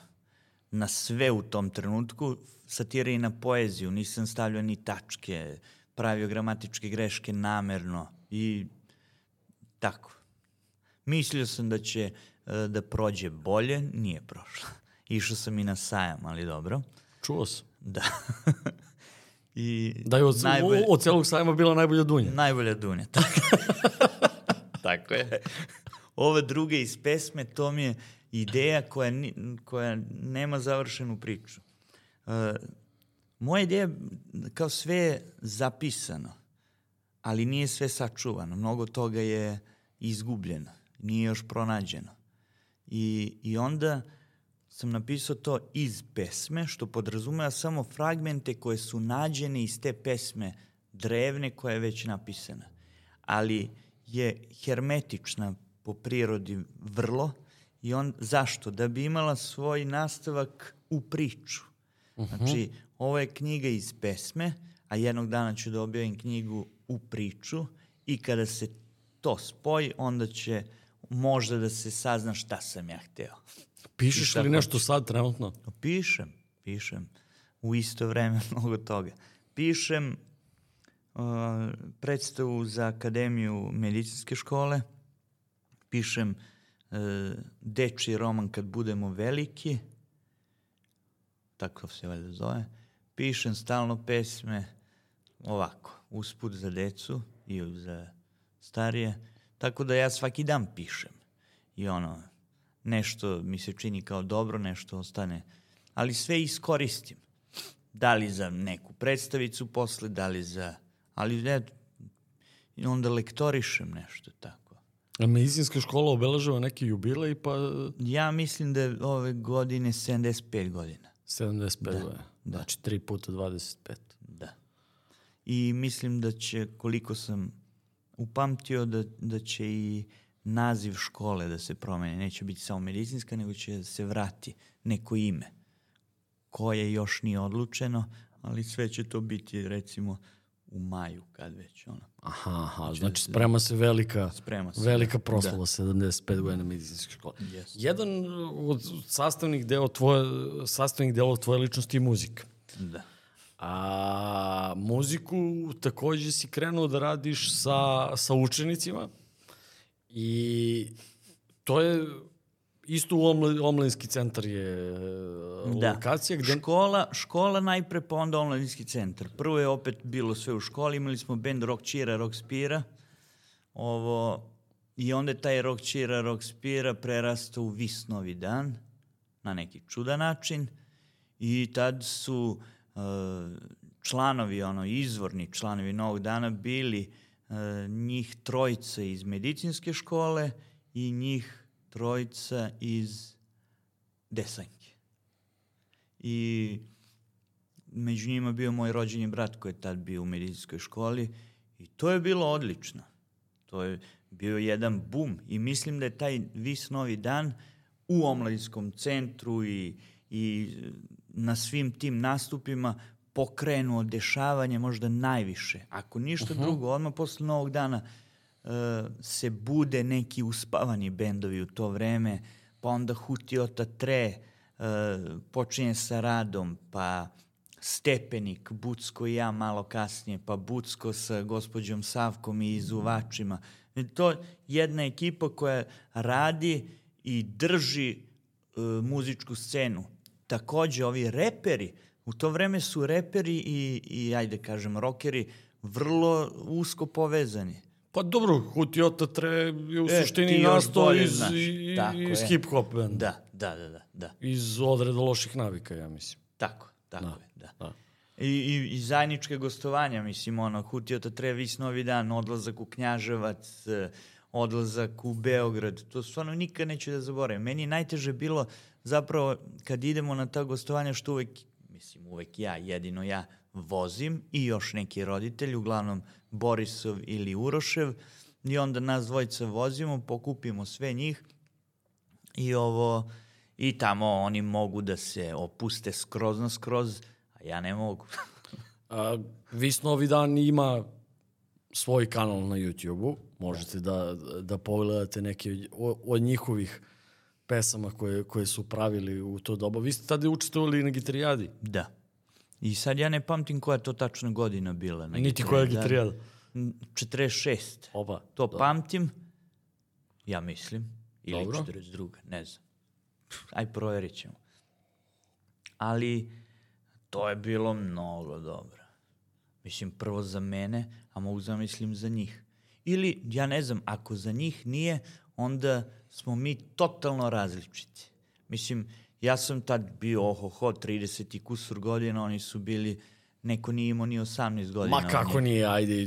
Speaker 2: Na sve u tom trenutku. Satira i na poeziju. Nisam stavljao ni tačke. Pravio gramatičke greške namerno. I tako. Mislio sam da će e, da prođe bolje. Nije prošlo. Išao sam i na sajam, ali dobro.
Speaker 1: Čuo sam.
Speaker 2: Da. I
Speaker 1: Da je od,
Speaker 2: najbolje-
Speaker 1: od celog sajma bila najbolja dunja.
Speaker 2: Najbolja dunja, tako. tako je. Ova druga iz pesme, to mi je ideja koja, ni, koja nema završenu priču. Uh, moja ideja, je kao sve je zapisano, ali nije sve sačuvano. Mnogo toga je izgubljeno, nije još pronađeno. I, I onda sam napisao to iz pesme, što podrazumeva samo fragmente koje su nađene iz te pesme drevne koja je već napisana. Ali je hermetična po prirodi vrlo i on, zašto? Da bi imala svoj nastavak u priču. Znači, ovo je knjiga iz pesme, a jednog dana ću da objavim knjigu u priču i kada se to spoji, onda će možda da se sazna šta sam ja hteo.
Speaker 1: Pišeš li nešto sad trenutno?
Speaker 2: Pišem, pišem. U isto vreme mnogo toga. Pišem uh, predstavu za Akademiju medicinske škole. Pišem uh, dečiji roman Kad budemo veliki. Tako se valjda zove. Pišem stalno pesme ovako, usput za decu i za starije. Tako da ja svaki dan pišem. I ono, nešto mi se čini kao dobro, nešto ostane. Ali sve iskoristim. Da li za neku predstavicu posle, da li za... Ali i onda lektorišem nešto tako.
Speaker 1: A medicinska škola obeležava neki jubilej, pa
Speaker 2: Ja mislim da je ove godine 75 godina.
Speaker 1: 75 da, godina. Znači 3 puta 25.
Speaker 2: Da. I mislim da će, koliko sam upamtio, da, da će i naziv škole da se promeni. Neće biti samo medicinska, nego će se vrati neko ime koje još nije odlučeno, ali sve će to biti recimo u maju kad već ono.
Speaker 1: Aha, aha, znači sprema se velika,
Speaker 2: Sprema se,
Speaker 1: velika
Speaker 2: da.
Speaker 1: proslava 75 godina medicinske škole.
Speaker 2: Yes.
Speaker 1: Jedan od sastavnih deo tvoje, sastavnih delova tvoje ličnosti je muzika.
Speaker 2: Da.
Speaker 1: A muziku takođe si krenuo da radiš sa, sa učenicima i to je isto u omla, omladinski centar je
Speaker 2: Da.
Speaker 1: lokacija gde...
Speaker 2: Škola, škola najpre, pa onda omladinski centar. Prvo je opet bilo sve u školi, imali smo band Rock Čira, Rock Spira. Ovo, I onda je taj Rock Čira, Rock Spira prerastao u Vis Novi dan, na neki čudan način. I tad su uh, članovi, ono, izvorni članovi Novog dana bili uh, njih trojica iz medicinske škole i njih trojica iz desanjke. I među njima bio moj rođeni brat koji je tad bio u medicinskoj školi i to je bilo odlično. To je bio jedan bum i mislim da je taj vis novi dan u omladinskom centru i, i na svim tim nastupima pokrenuo dešavanje možda najviše. Ako ništa uh -huh. drugo, odmah posle novog dana uh, se bude neki uspavani bendovi u to vreme, pa onda Hutiota Tre uh, počinje sa radom, pa Stepenik, Bucko i ja malo kasnije, pa Bucko sa gospođom Savkom i izuvačima. To je jedna ekipa koja radi i drži uh, muzičku scenu. Takođe, ovi reperi, u to vreme su reperi i, i ajde kažem, rokeri vrlo usko povezani.
Speaker 1: Pa dobro, Hutiota Tre je u
Speaker 2: E,
Speaker 1: suštini nastao iz,
Speaker 2: znaš.
Speaker 1: i-
Speaker 2: Tako
Speaker 1: iz
Speaker 2: je.
Speaker 1: hip-hop benda.
Speaker 2: Da, da, da, da, da.
Speaker 1: Iz odreda loših navika, ja mislim.
Speaker 2: Tako, tako
Speaker 1: Da,
Speaker 2: je, da.
Speaker 1: da.
Speaker 2: I, i, i zajedničke gostovanja, mislim, ono, Hutiota Trevis Novi dan, odlazak u Knjaževac, odlazak u Beograd, to stvarno nikad neću da zaboravim. Meni je najteže bilo zapravo kad idemo na ta gostovanja što uvek, mislim, uvek ja, jedino ja, vozim i još neki roditelji, uglavnom Borisov ili Urošev, i onda nas dvojica vozimo, pokupimo sve njih i ovo, i tamo oni mogu da se opuste skroz na skroz, a ja ne mogu.
Speaker 1: A, Vis Novi dan ima svoj kanal na YouTube-u. Možete da, da pogledate neke od, njihovih pesama koje, koje su pravili u to doba. Vi ste tada učestvovali na gitarijadi.
Speaker 2: Da. I sad ja ne pamtim koja je to tačno godina bila. Na
Speaker 1: Niti koja je gitarijada.
Speaker 2: N- 46.
Speaker 1: Oba.
Speaker 2: To pamtim, ja mislim. Ili
Speaker 1: Dobro.
Speaker 2: 42. Ne znam. Aj proverit ćemo. Ali to je bilo mnogo dobro. Mislim, prvo za mene, a mogu zamislim za njih. Ili, ja ne znam, ako za njih nije, onda smo mi totalno različiti. Mislim, ja sam tad bio, ohoho, 30 i kusur godina, oni su bili neko nije imao ni 18 godina.
Speaker 1: Ma kako nije, ajde,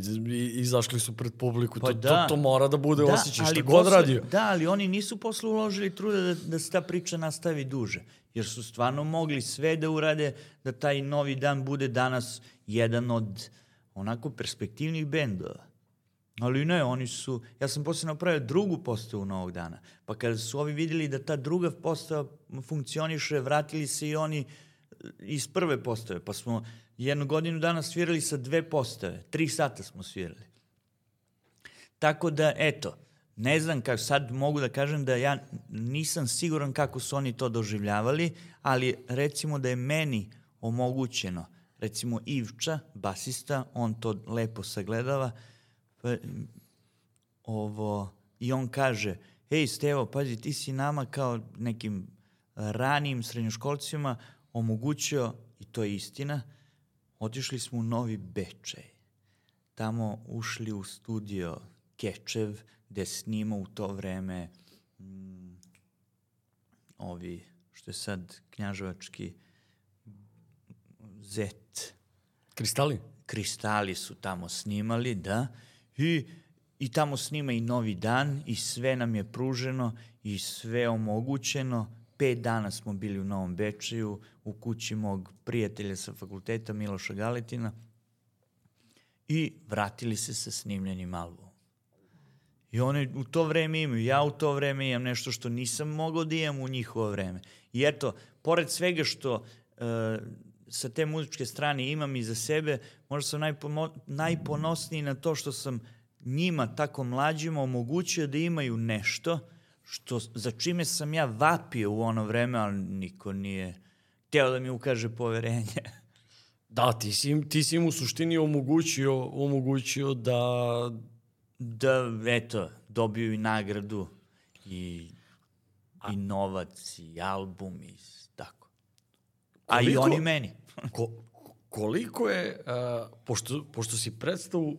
Speaker 1: izašli su pred publiku,
Speaker 2: Pa
Speaker 1: to,
Speaker 2: da.
Speaker 1: to, to mora da bude
Speaker 2: da,
Speaker 1: osjećaj, šta god
Speaker 2: posle-
Speaker 1: radio.
Speaker 2: Da, ali oni nisu posle uložili truda da, da se ta priča nastavi duže. Jer su stvarno mogli sve da urade da taj novi dan bude danas jedan od onako perspektivnih bendova. Ali ne, oni su... Ja sam posle napravio drugu postavu novog dana. Pa kada su ovi vidjeli da ta druga postava funkcioniše, vratili se i oni iz prve postave. Pa smo jednu godinu dana svirali sa dve postave. Tri sata smo svirali. Tako da, eto, ne znam kako, sad mogu da kažem da ja nisam siguran kako su oni to doživljavali, ali recimo da je meni omogućeno, recimo Ivča, basista, on to lepo sagledava, pa, ovo, i on kaže, ej Stevo, pazi, ti si nama kao nekim ranijim srednjoškolcima omogućio, i to je istina, otišli smo u Novi Bečej. Tamo ušli u studio Kečev, gde snima u to vreme mm, ovi, što je sad knjaževački Zet,
Speaker 1: Kristali?
Speaker 2: Kristali su tamo snimali, da, i, i tamo snima i Novi dan i sve nam je pruženo i sve omogućeno. Pet dana smo bili u Novom Bečeju, u kući mog prijatelja sa fakulteta Miloša Galetina i vratili se sa snimljenim albumom. I oni u to vreme imaju, ja u to vreme imam nešto što nisam mogao da imam u njihovo vreme. I eto, pored svega što e, sa te muzičke strane imam i za sebe, možda sam najpomo, najponosniji na to što sam njima, tako mlađima, omogućio da imaju nešto što, za čime sam ja vapio u ono vreme, ali niko nije hteo da mi ukaže poverenje.
Speaker 1: Da, ti si, im, ti si im u suštini omogućio, omogućio da...
Speaker 2: da, eto, dobiju i nagradu i, i novac i album i tako. A i oni meni.
Speaker 1: Ko, koliko je, uh, pošto, pošto si predstavu,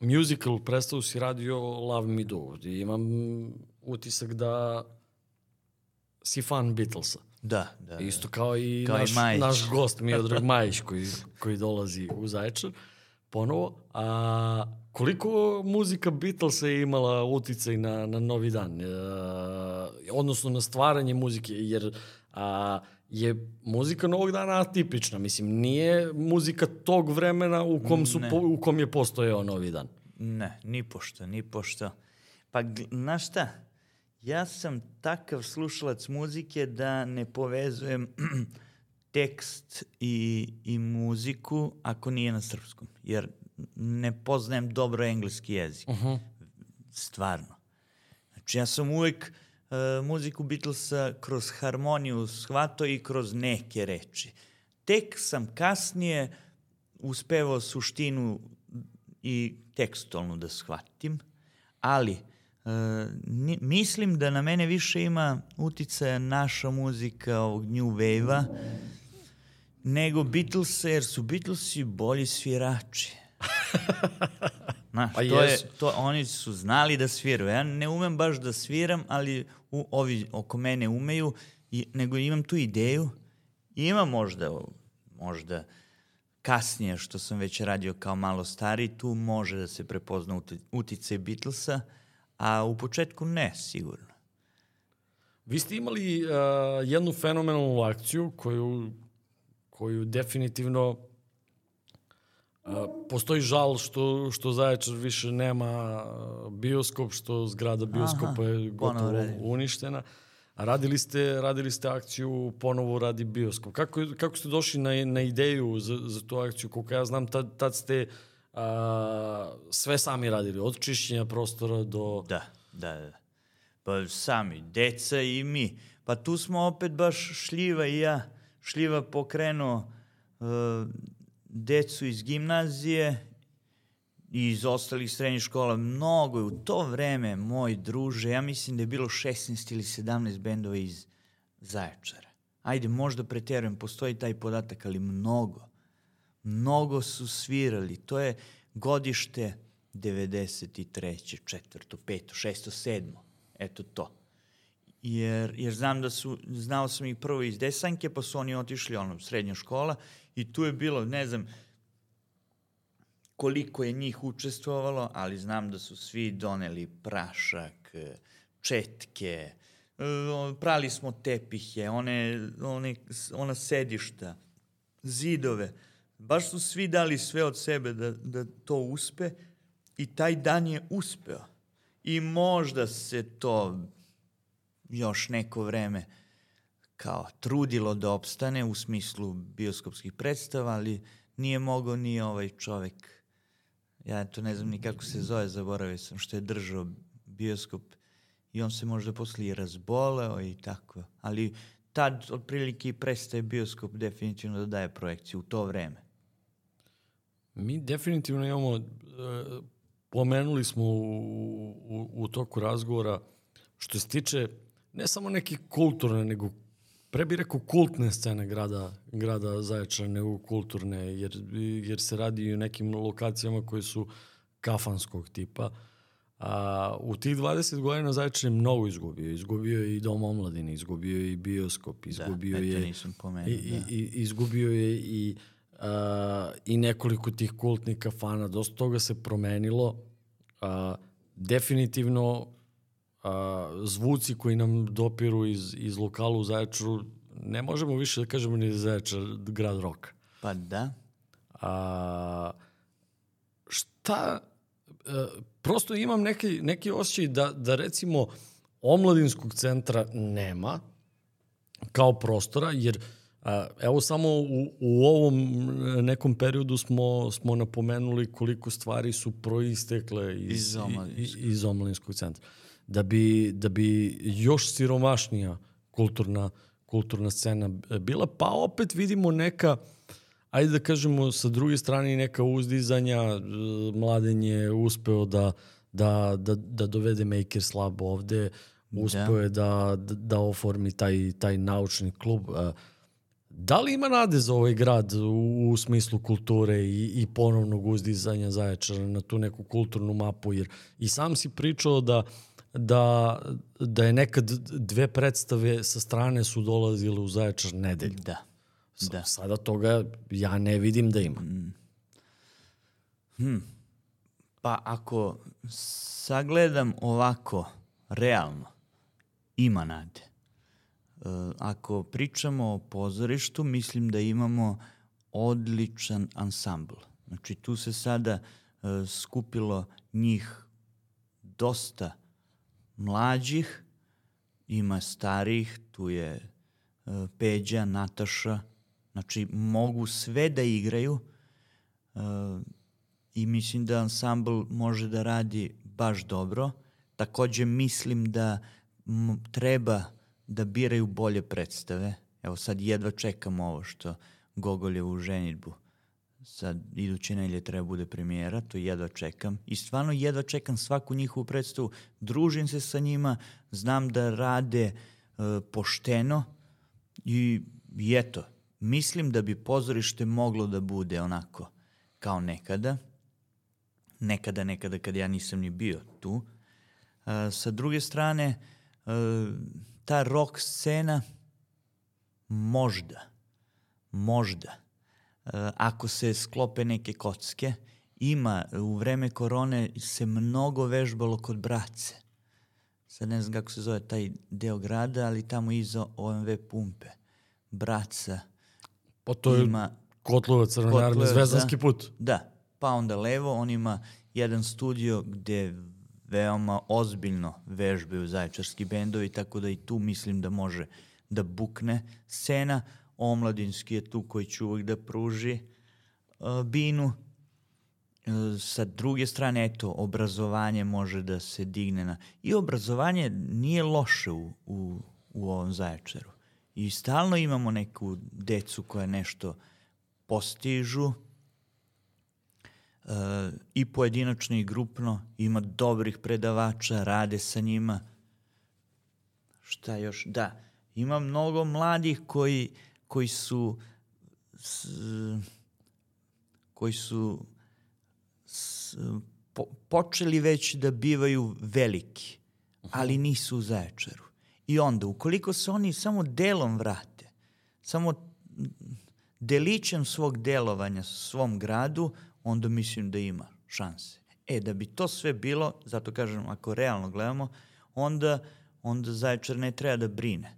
Speaker 1: musical predstavu si radio Love Me Do, i imam utisak da si fan Beatlesa.
Speaker 2: Da, da. da.
Speaker 1: Isto kao i,
Speaker 2: Kao i
Speaker 1: naš,
Speaker 2: Majić.
Speaker 1: naš gost Miodrag Majić koji, koji dolazi u Zaječar ponovo. A koliko muzika Beatlesa je imala uticaj na, na Novi dan? E, odnosno na stvaranje muzike, jer a, je muzika Novog dana atipična. Mislim, nije muzika tog vremena u kom, su, po, u kom je postojao Novi dan.
Speaker 2: Ne, ni pošto, ni pošto. Pa, znaš šta? Ja sam takav slušalac muzike da ne povezujem tekst i, i muziku ako nije na srpskom. Jer ne poznajem dobro engleski jezik. Uh -huh. Stvarno. Znači ja sam uvek uh, muziku Beatlesa kroz harmoniju shvatao i kroz neke reči. Tek sam kasnije uspevao suštinu i tekstualno da shvatim, ali ni, mislim da na mene više ima uticaja naša muzika ovog New Wave-a nego Beatlesa, jer su Beatlesi bolji svirači. Znaš,
Speaker 1: Pa
Speaker 2: to je, to, oni su znali da sviraju. Ja ne umem baš da sviram, ali u, ovi oko mene umeju, i, nego imam tu ideju. Ima možda, možda kasnije, što sam već radio kao malo stari, tu može da se prepozna uti- uticaj Beatlesa, a u početku ne, sigurno.
Speaker 1: Vi ste imali uh, jednu fenomenalnu akciju koju, koju definitivno postoji žal što, što Zaječar više nema bioskop, što zgrada bioskopa je
Speaker 2: ponovo
Speaker 1: gotovo uništena. A radili ste, radili ste akciju ponovo radi bioskop. Kako, je- kako ste došli na, na ideju za, za tu akciju? Koliko ja znam, tad, tad ste uh, sve sami radili, od čišćenja prostora do...
Speaker 2: Da, da, da. Pa sami, deca i mi. Pa tu smo opet baš Šljiva i ja. Šljiva pokrenuo uh, decu iz gimnazije i iz ostalih srednjih škola. Mnogo je u to vreme, moj druže, ja mislim da je bilo 16 ili 17 bendova iz Zaječara. Ajde, možda preterujem, postoji taj podatak, ali mnogo. Mnogo su svirali. To je godište 93. četvrto, peto, šesto, sedmo. Eto to. Jer, jer znam da su, znao sam ih prvo iz Desanke, pa su oni otišli ono, srednja škola i tu je bilo, ne znam, koliko je njih učestvovalo, ali znam da su svi doneli prašak, četke, prali smo tepihe, one, one, ona sedišta, zidove. Baš su svi dali sve od sebe da, da to uspe i taj dan je uspeo. I možda se to još neko vreme kao trudilo da opstane u smislu bioskopskih predstava, ali nije mogao ni ovaj čovek, ja to ne znam ni kako se zove, zaboravio sam, što je držao bioskop i on se možda posle i razboleo i tako. Ali tad otprilike prestaje bioskop definitivno da daje projekciju u to vreme.
Speaker 1: Mi definitivno imamo, e, pomenuli smo u, u, u toku razgovora, što se tiče ne samo neke kulturne, nego pre bih rekao kultne scene grada, grada Zaječara, nego kulturne, jer, jer se radi i o nekim lokacijama koje su kafanskog tipa. A, u tih 20 godina Zaječar je mnogo izgubio. Izgubio je i Dom omladine, izgubio je i bioskop, da, izgubio
Speaker 2: da,
Speaker 1: je...
Speaker 2: nisam pomenuo,
Speaker 1: i, da. i, izgubio je i, a, i nekoliko tih kultnih kafana. Dosta toga se promenilo. A, definitivno a, zvuci koji nam dopiru iz, iz lokala u Zaječaru, ne možemo više da kažemo ni da Zaječar grad roka.
Speaker 2: Pa da.
Speaker 1: A, šta, a, e, prosto imam neki, neki osjećaj da, da recimo omladinskog centra nema kao prostora, jer a, evo samo u, u ovom nekom periodu smo, smo napomenuli koliko stvari su proistekle iz, iz, omladinskog. iz omladinskog centra da bi, da bi još siromašnija kulturna, kulturna scena bila, pa opet vidimo neka, ajde da kažemo sa druge strane neka uzdizanja, mladen je uspeo da, da, da, da dovede Makers Lab ovde, uspeo da. je da, da, oformi taj, taj naučni klub. Da li ima nade za ovaj grad u, u smislu kulture i, i ponovnog uzdizanja Zaječara na tu neku kulturnu mapu? Jer i sam si pričao da da, da je nekad dve predstave sa strane su dolazile u Zaječar nedelju.
Speaker 2: Da. da.
Speaker 1: Sada toga ja ne vidim da ima.
Speaker 2: Mm. Hmm. Pa ako sagledam ovako, realno, ima nade. E, ako pričamo o pozorištu, mislim da imamo odličan ansambl. Znači tu se sada e, skupilo njih dosta mlađih, ima starih, tu je e, Peđa, Nataša, znači mogu sve da igraju e, i mislim da ansambl može da radi baš dobro. Takođe mislim da treba da biraju bolje predstave. Evo sad jedva čekam ovo što Gogoljevu ženitbu sad iduće nelje treba bude premijera, to jedva čekam. I stvarno jedva čekam svaku njihovu predstavu, družim se sa njima, znam da rade e, pošteno i, i eto, mislim da bi pozorište moglo da bude onako kao nekada. Nekada, nekada kad ja nisam ni bio tu. E, sa druge strane, e, ta rock scena možda, možda ako se sklope neke kocke, ima, u vreme korone se mnogo vežbalo kod brace. Sad ne znam kako se zove taj deo grada, ali tamo iza OMV pumpe. Braca
Speaker 1: pa to je ima... Kotlova Crvenarne, Zvezdanski
Speaker 2: da,
Speaker 1: put.
Speaker 2: Da, pa onda levo, on ima jedan studio gde veoma ozbiljno vežbaju zaječarski bendovi, tako da i tu mislim da može da bukne scena omladinski je tu koji će uvijek da pruži uh, binu. Uh, sa druge strane, eto, obrazovanje može da se digne na... I obrazovanje nije loše u, u, u ovom zaječaru. I stalno imamo neku decu koja nešto postižu, uh, i pojedinačno i grupno, ima dobrih predavača, rade sa njima. Šta još? Da, ima mnogo mladih koji koji su s, koji su s, po, počeli već da bivaju veliki, ali nisu u Zaječaru. I onda, ukoliko se oni samo delom vrate, samo delićem svog delovanja svom gradu, onda mislim da ima šanse. E, da bi to sve bilo, zato kažem, ako realno gledamo, onda, onda Zaječar ne treba da brine.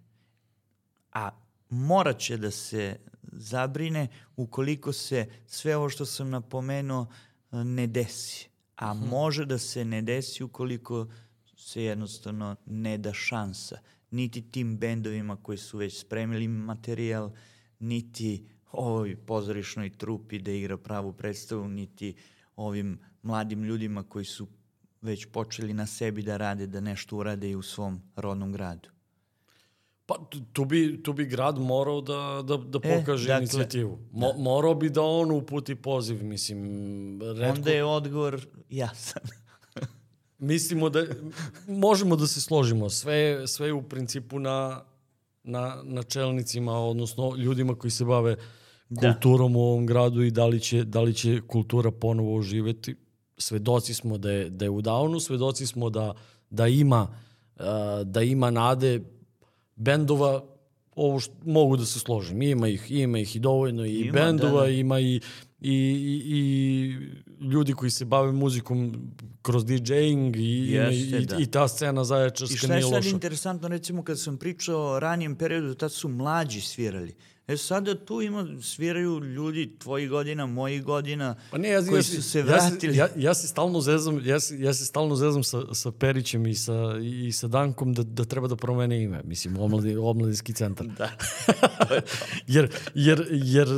Speaker 2: A morat će da se zabrine ukoliko se sve ovo što sam napomenuo ne desi. A hmm. može da se ne desi ukoliko se jednostavno ne da šansa. Niti tim bendovima koji su već spremili materijal, niti ovoj pozorišnoj trupi da igra pravu predstavu, niti ovim mladim ljudima koji su već počeli na sebi da rade, da nešto urade i u svom rodnom gradu.
Speaker 1: Pa tu bi, tu bi grad morao da, da, da e, pokaže e, dakle, inicijativu. Mo, da. Morao bi da on uputi poziv, mislim.
Speaker 2: Redko... Onda je odgovor jasan.
Speaker 1: Mislimo da, možemo da se složimo. Sve, sve je u principu na, na, na čelnicima, odnosno ljudima koji se bave da. kulturom u ovom gradu i da li će, da li će kultura ponovo oživeti. Svedoci smo da je, da je u downu, svedoci smo da, da ima da ima nade bendova ovo što mogu da se složim. Ima ih, ima ih i dovoljno i ima, bendova, da, da. ima i, i, i, i ljudi koji se bave muzikom kroz DJing i, Jeste, i, da. i ta scena zaječarska nije loša.
Speaker 2: I šta je sad interesantno, recimo kad sam pričao o ranijem periodu, tad su mlađi svirali. E sada tu ima, sviraju ljudi tvojih godina, mojih godina, pa ne, ja, koji ja, su se vratili.
Speaker 1: Ja, ja, ja se stalno zezam, ja, ja se stalno zezam sa, sa Perićem i sa, i sa Dankom da, da treba da promene ime, mislim, omladi, omladinski centar.
Speaker 2: Da.
Speaker 1: jer, jer, jer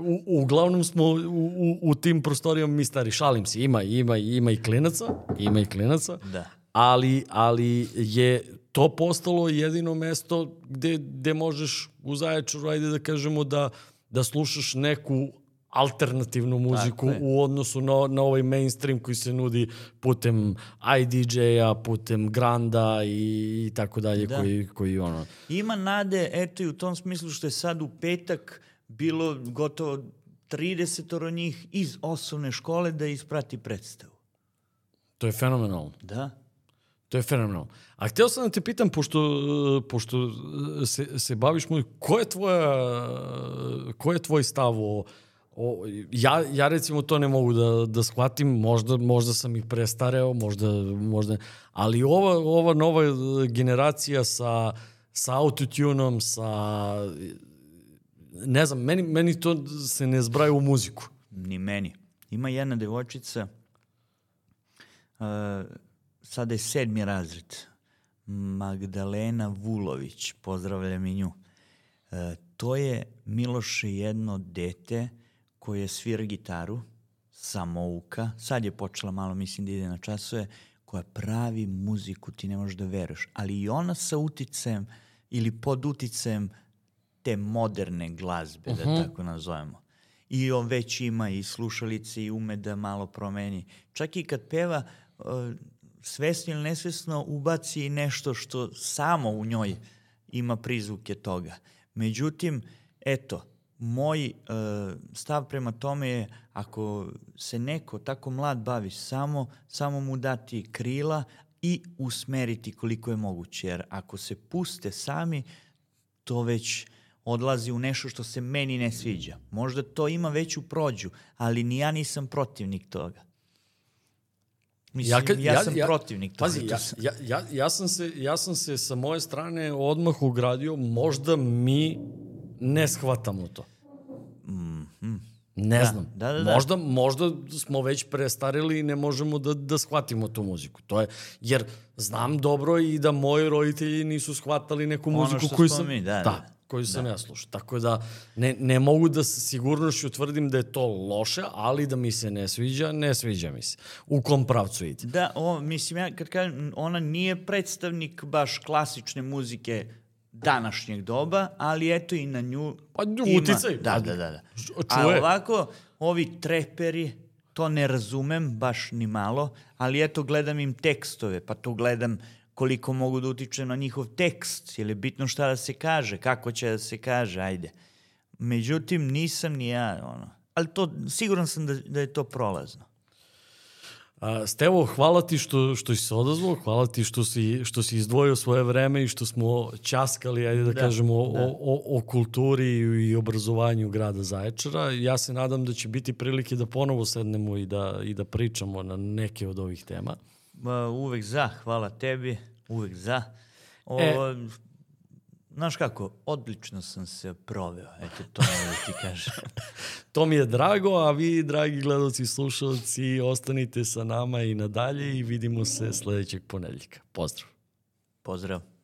Speaker 1: u, uglavnom smo u, u, u tim prostorijama mi stari, šalim se, ima, ima, ima i klinaca, ima i klinaca,
Speaker 2: da.
Speaker 1: Ali, ali je to postalo jedino mesto gde, gde možeš u Zaječaru, ajde da kažemo, da, da slušaš neku alternativnu muziku u odnosu na, na ovaj mainstream koji se nudi putem IDJ-a, putem Granda i, i tako dalje, da. koji, koji ono...
Speaker 2: Ima nade, eto i u tom smislu što je sad u petak bilo gotovo 30 njih iz osnovne škole da isprati predstavu.
Speaker 1: To je fenomenalno.
Speaker 2: Da.
Speaker 1: To je fenomenalno. A hteo sam da te pitam, pošto, pošto se, se baviš moj, ko je, tvoja, ko je tvoj stav o, o, ja, ja recimo to ne mogu da, da shvatim, možda, možda sam ih prestareo, možda, možda, ali ova, ova nova generacija sa, sa autotunom, sa, ne znam, meni, meni to se ne zbraja u muziku.
Speaker 2: Ni meni. Ima jedna devojčica, uh, sada je sedmi razred, Magdalena Vulović, pozdravljam i nju. E, to je Miloše jedno dete koje svira gitaru, samouka, sad je počela malo, mislim da ide na časove, koja pravi muziku, ti ne možeš da veruješ, ali i ona sa uticajem ili pod uticajem te moderne glazbe, uh -huh. da mhm. tako nazovemo. I on već ima i slušalice i ume da malo promeni. Čak i kad peva, svesno ili nesvesno ubaci nešto što samo u njoj ima prizvuke toga. Međutim, eto, moj e, stav prema tome je ako se neko tako mlad bavi samo, samo mu dati krila i usmeriti koliko je moguće. Jer ako se puste sami, to već odlazi u nešto što se meni ne sviđa. Možda to ima veću prođu, ali ni ja nisam protivnik toga. Mislim, ja, kad, ja, ja sam ja, protivnik.
Speaker 1: Pazi, ja, ja, ja, ja, sam se, ja sam se sa moje strane odmah ugradio, možda mi ne shvatamo to.
Speaker 2: Mm -hmm.
Speaker 1: Ne da, znam. Da, da, da. Možda, možda smo već prestarili i ne možemo da, da shvatimo tu muziku. To je, jer znam dobro i da moji roditelji nisu shvatali neku muziku koju sam... Mi, da, da. da koju sam da. ja slušao. Tako da ne, ne mogu da se sigurnošću utvrdim da je to loše, ali da mi se ne sviđa, ne sviđa mi se. U kom pravcu ide.
Speaker 2: Da, o, mislim, ja kad kažem, ona nije predstavnik baš klasične muzike današnjeg doba, ali eto i na nju
Speaker 1: pa, ima... Uticaj.
Speaker 2: Da, da, da. da. Čuje. A ovako, ovi treperi, to ne razumem baš ni malo, ali eto gledam im tekstove, pa to gledam koliko mogu da utiče na njihov tekst, je bitno šta da se kaže, kako će da se kaže, ajde. Međutim, nisam ni ja, ono, ali to, siguran sam da, da je to prolazno.
Speaker 1: A, Stevo, hvala ti što, što si se odazvao, hvala ti što si, što si izdvojio svoje vreme i što smo časkali, ajde da, da kažemo, da. O, o, o kulturi i obrazovanju grada Zaječara. Ja se nadam da će biti prilike da ponovo sednemo i da, i da pričamo na neke od ovih tema.
Speaker 2: Ma, uvek za, hvala tebi, uvek za. O, e, Znaš kako, odlično sam se proveo, eto to ne da ti kažem.
Speaker 1: to mi je drago, a vi, dragi gledalci i slušalci, ostanite sa nama i nadalje i vidimo se sledećeg ponedeljka. Pozdrav!
Speaker 2: Pozdrav!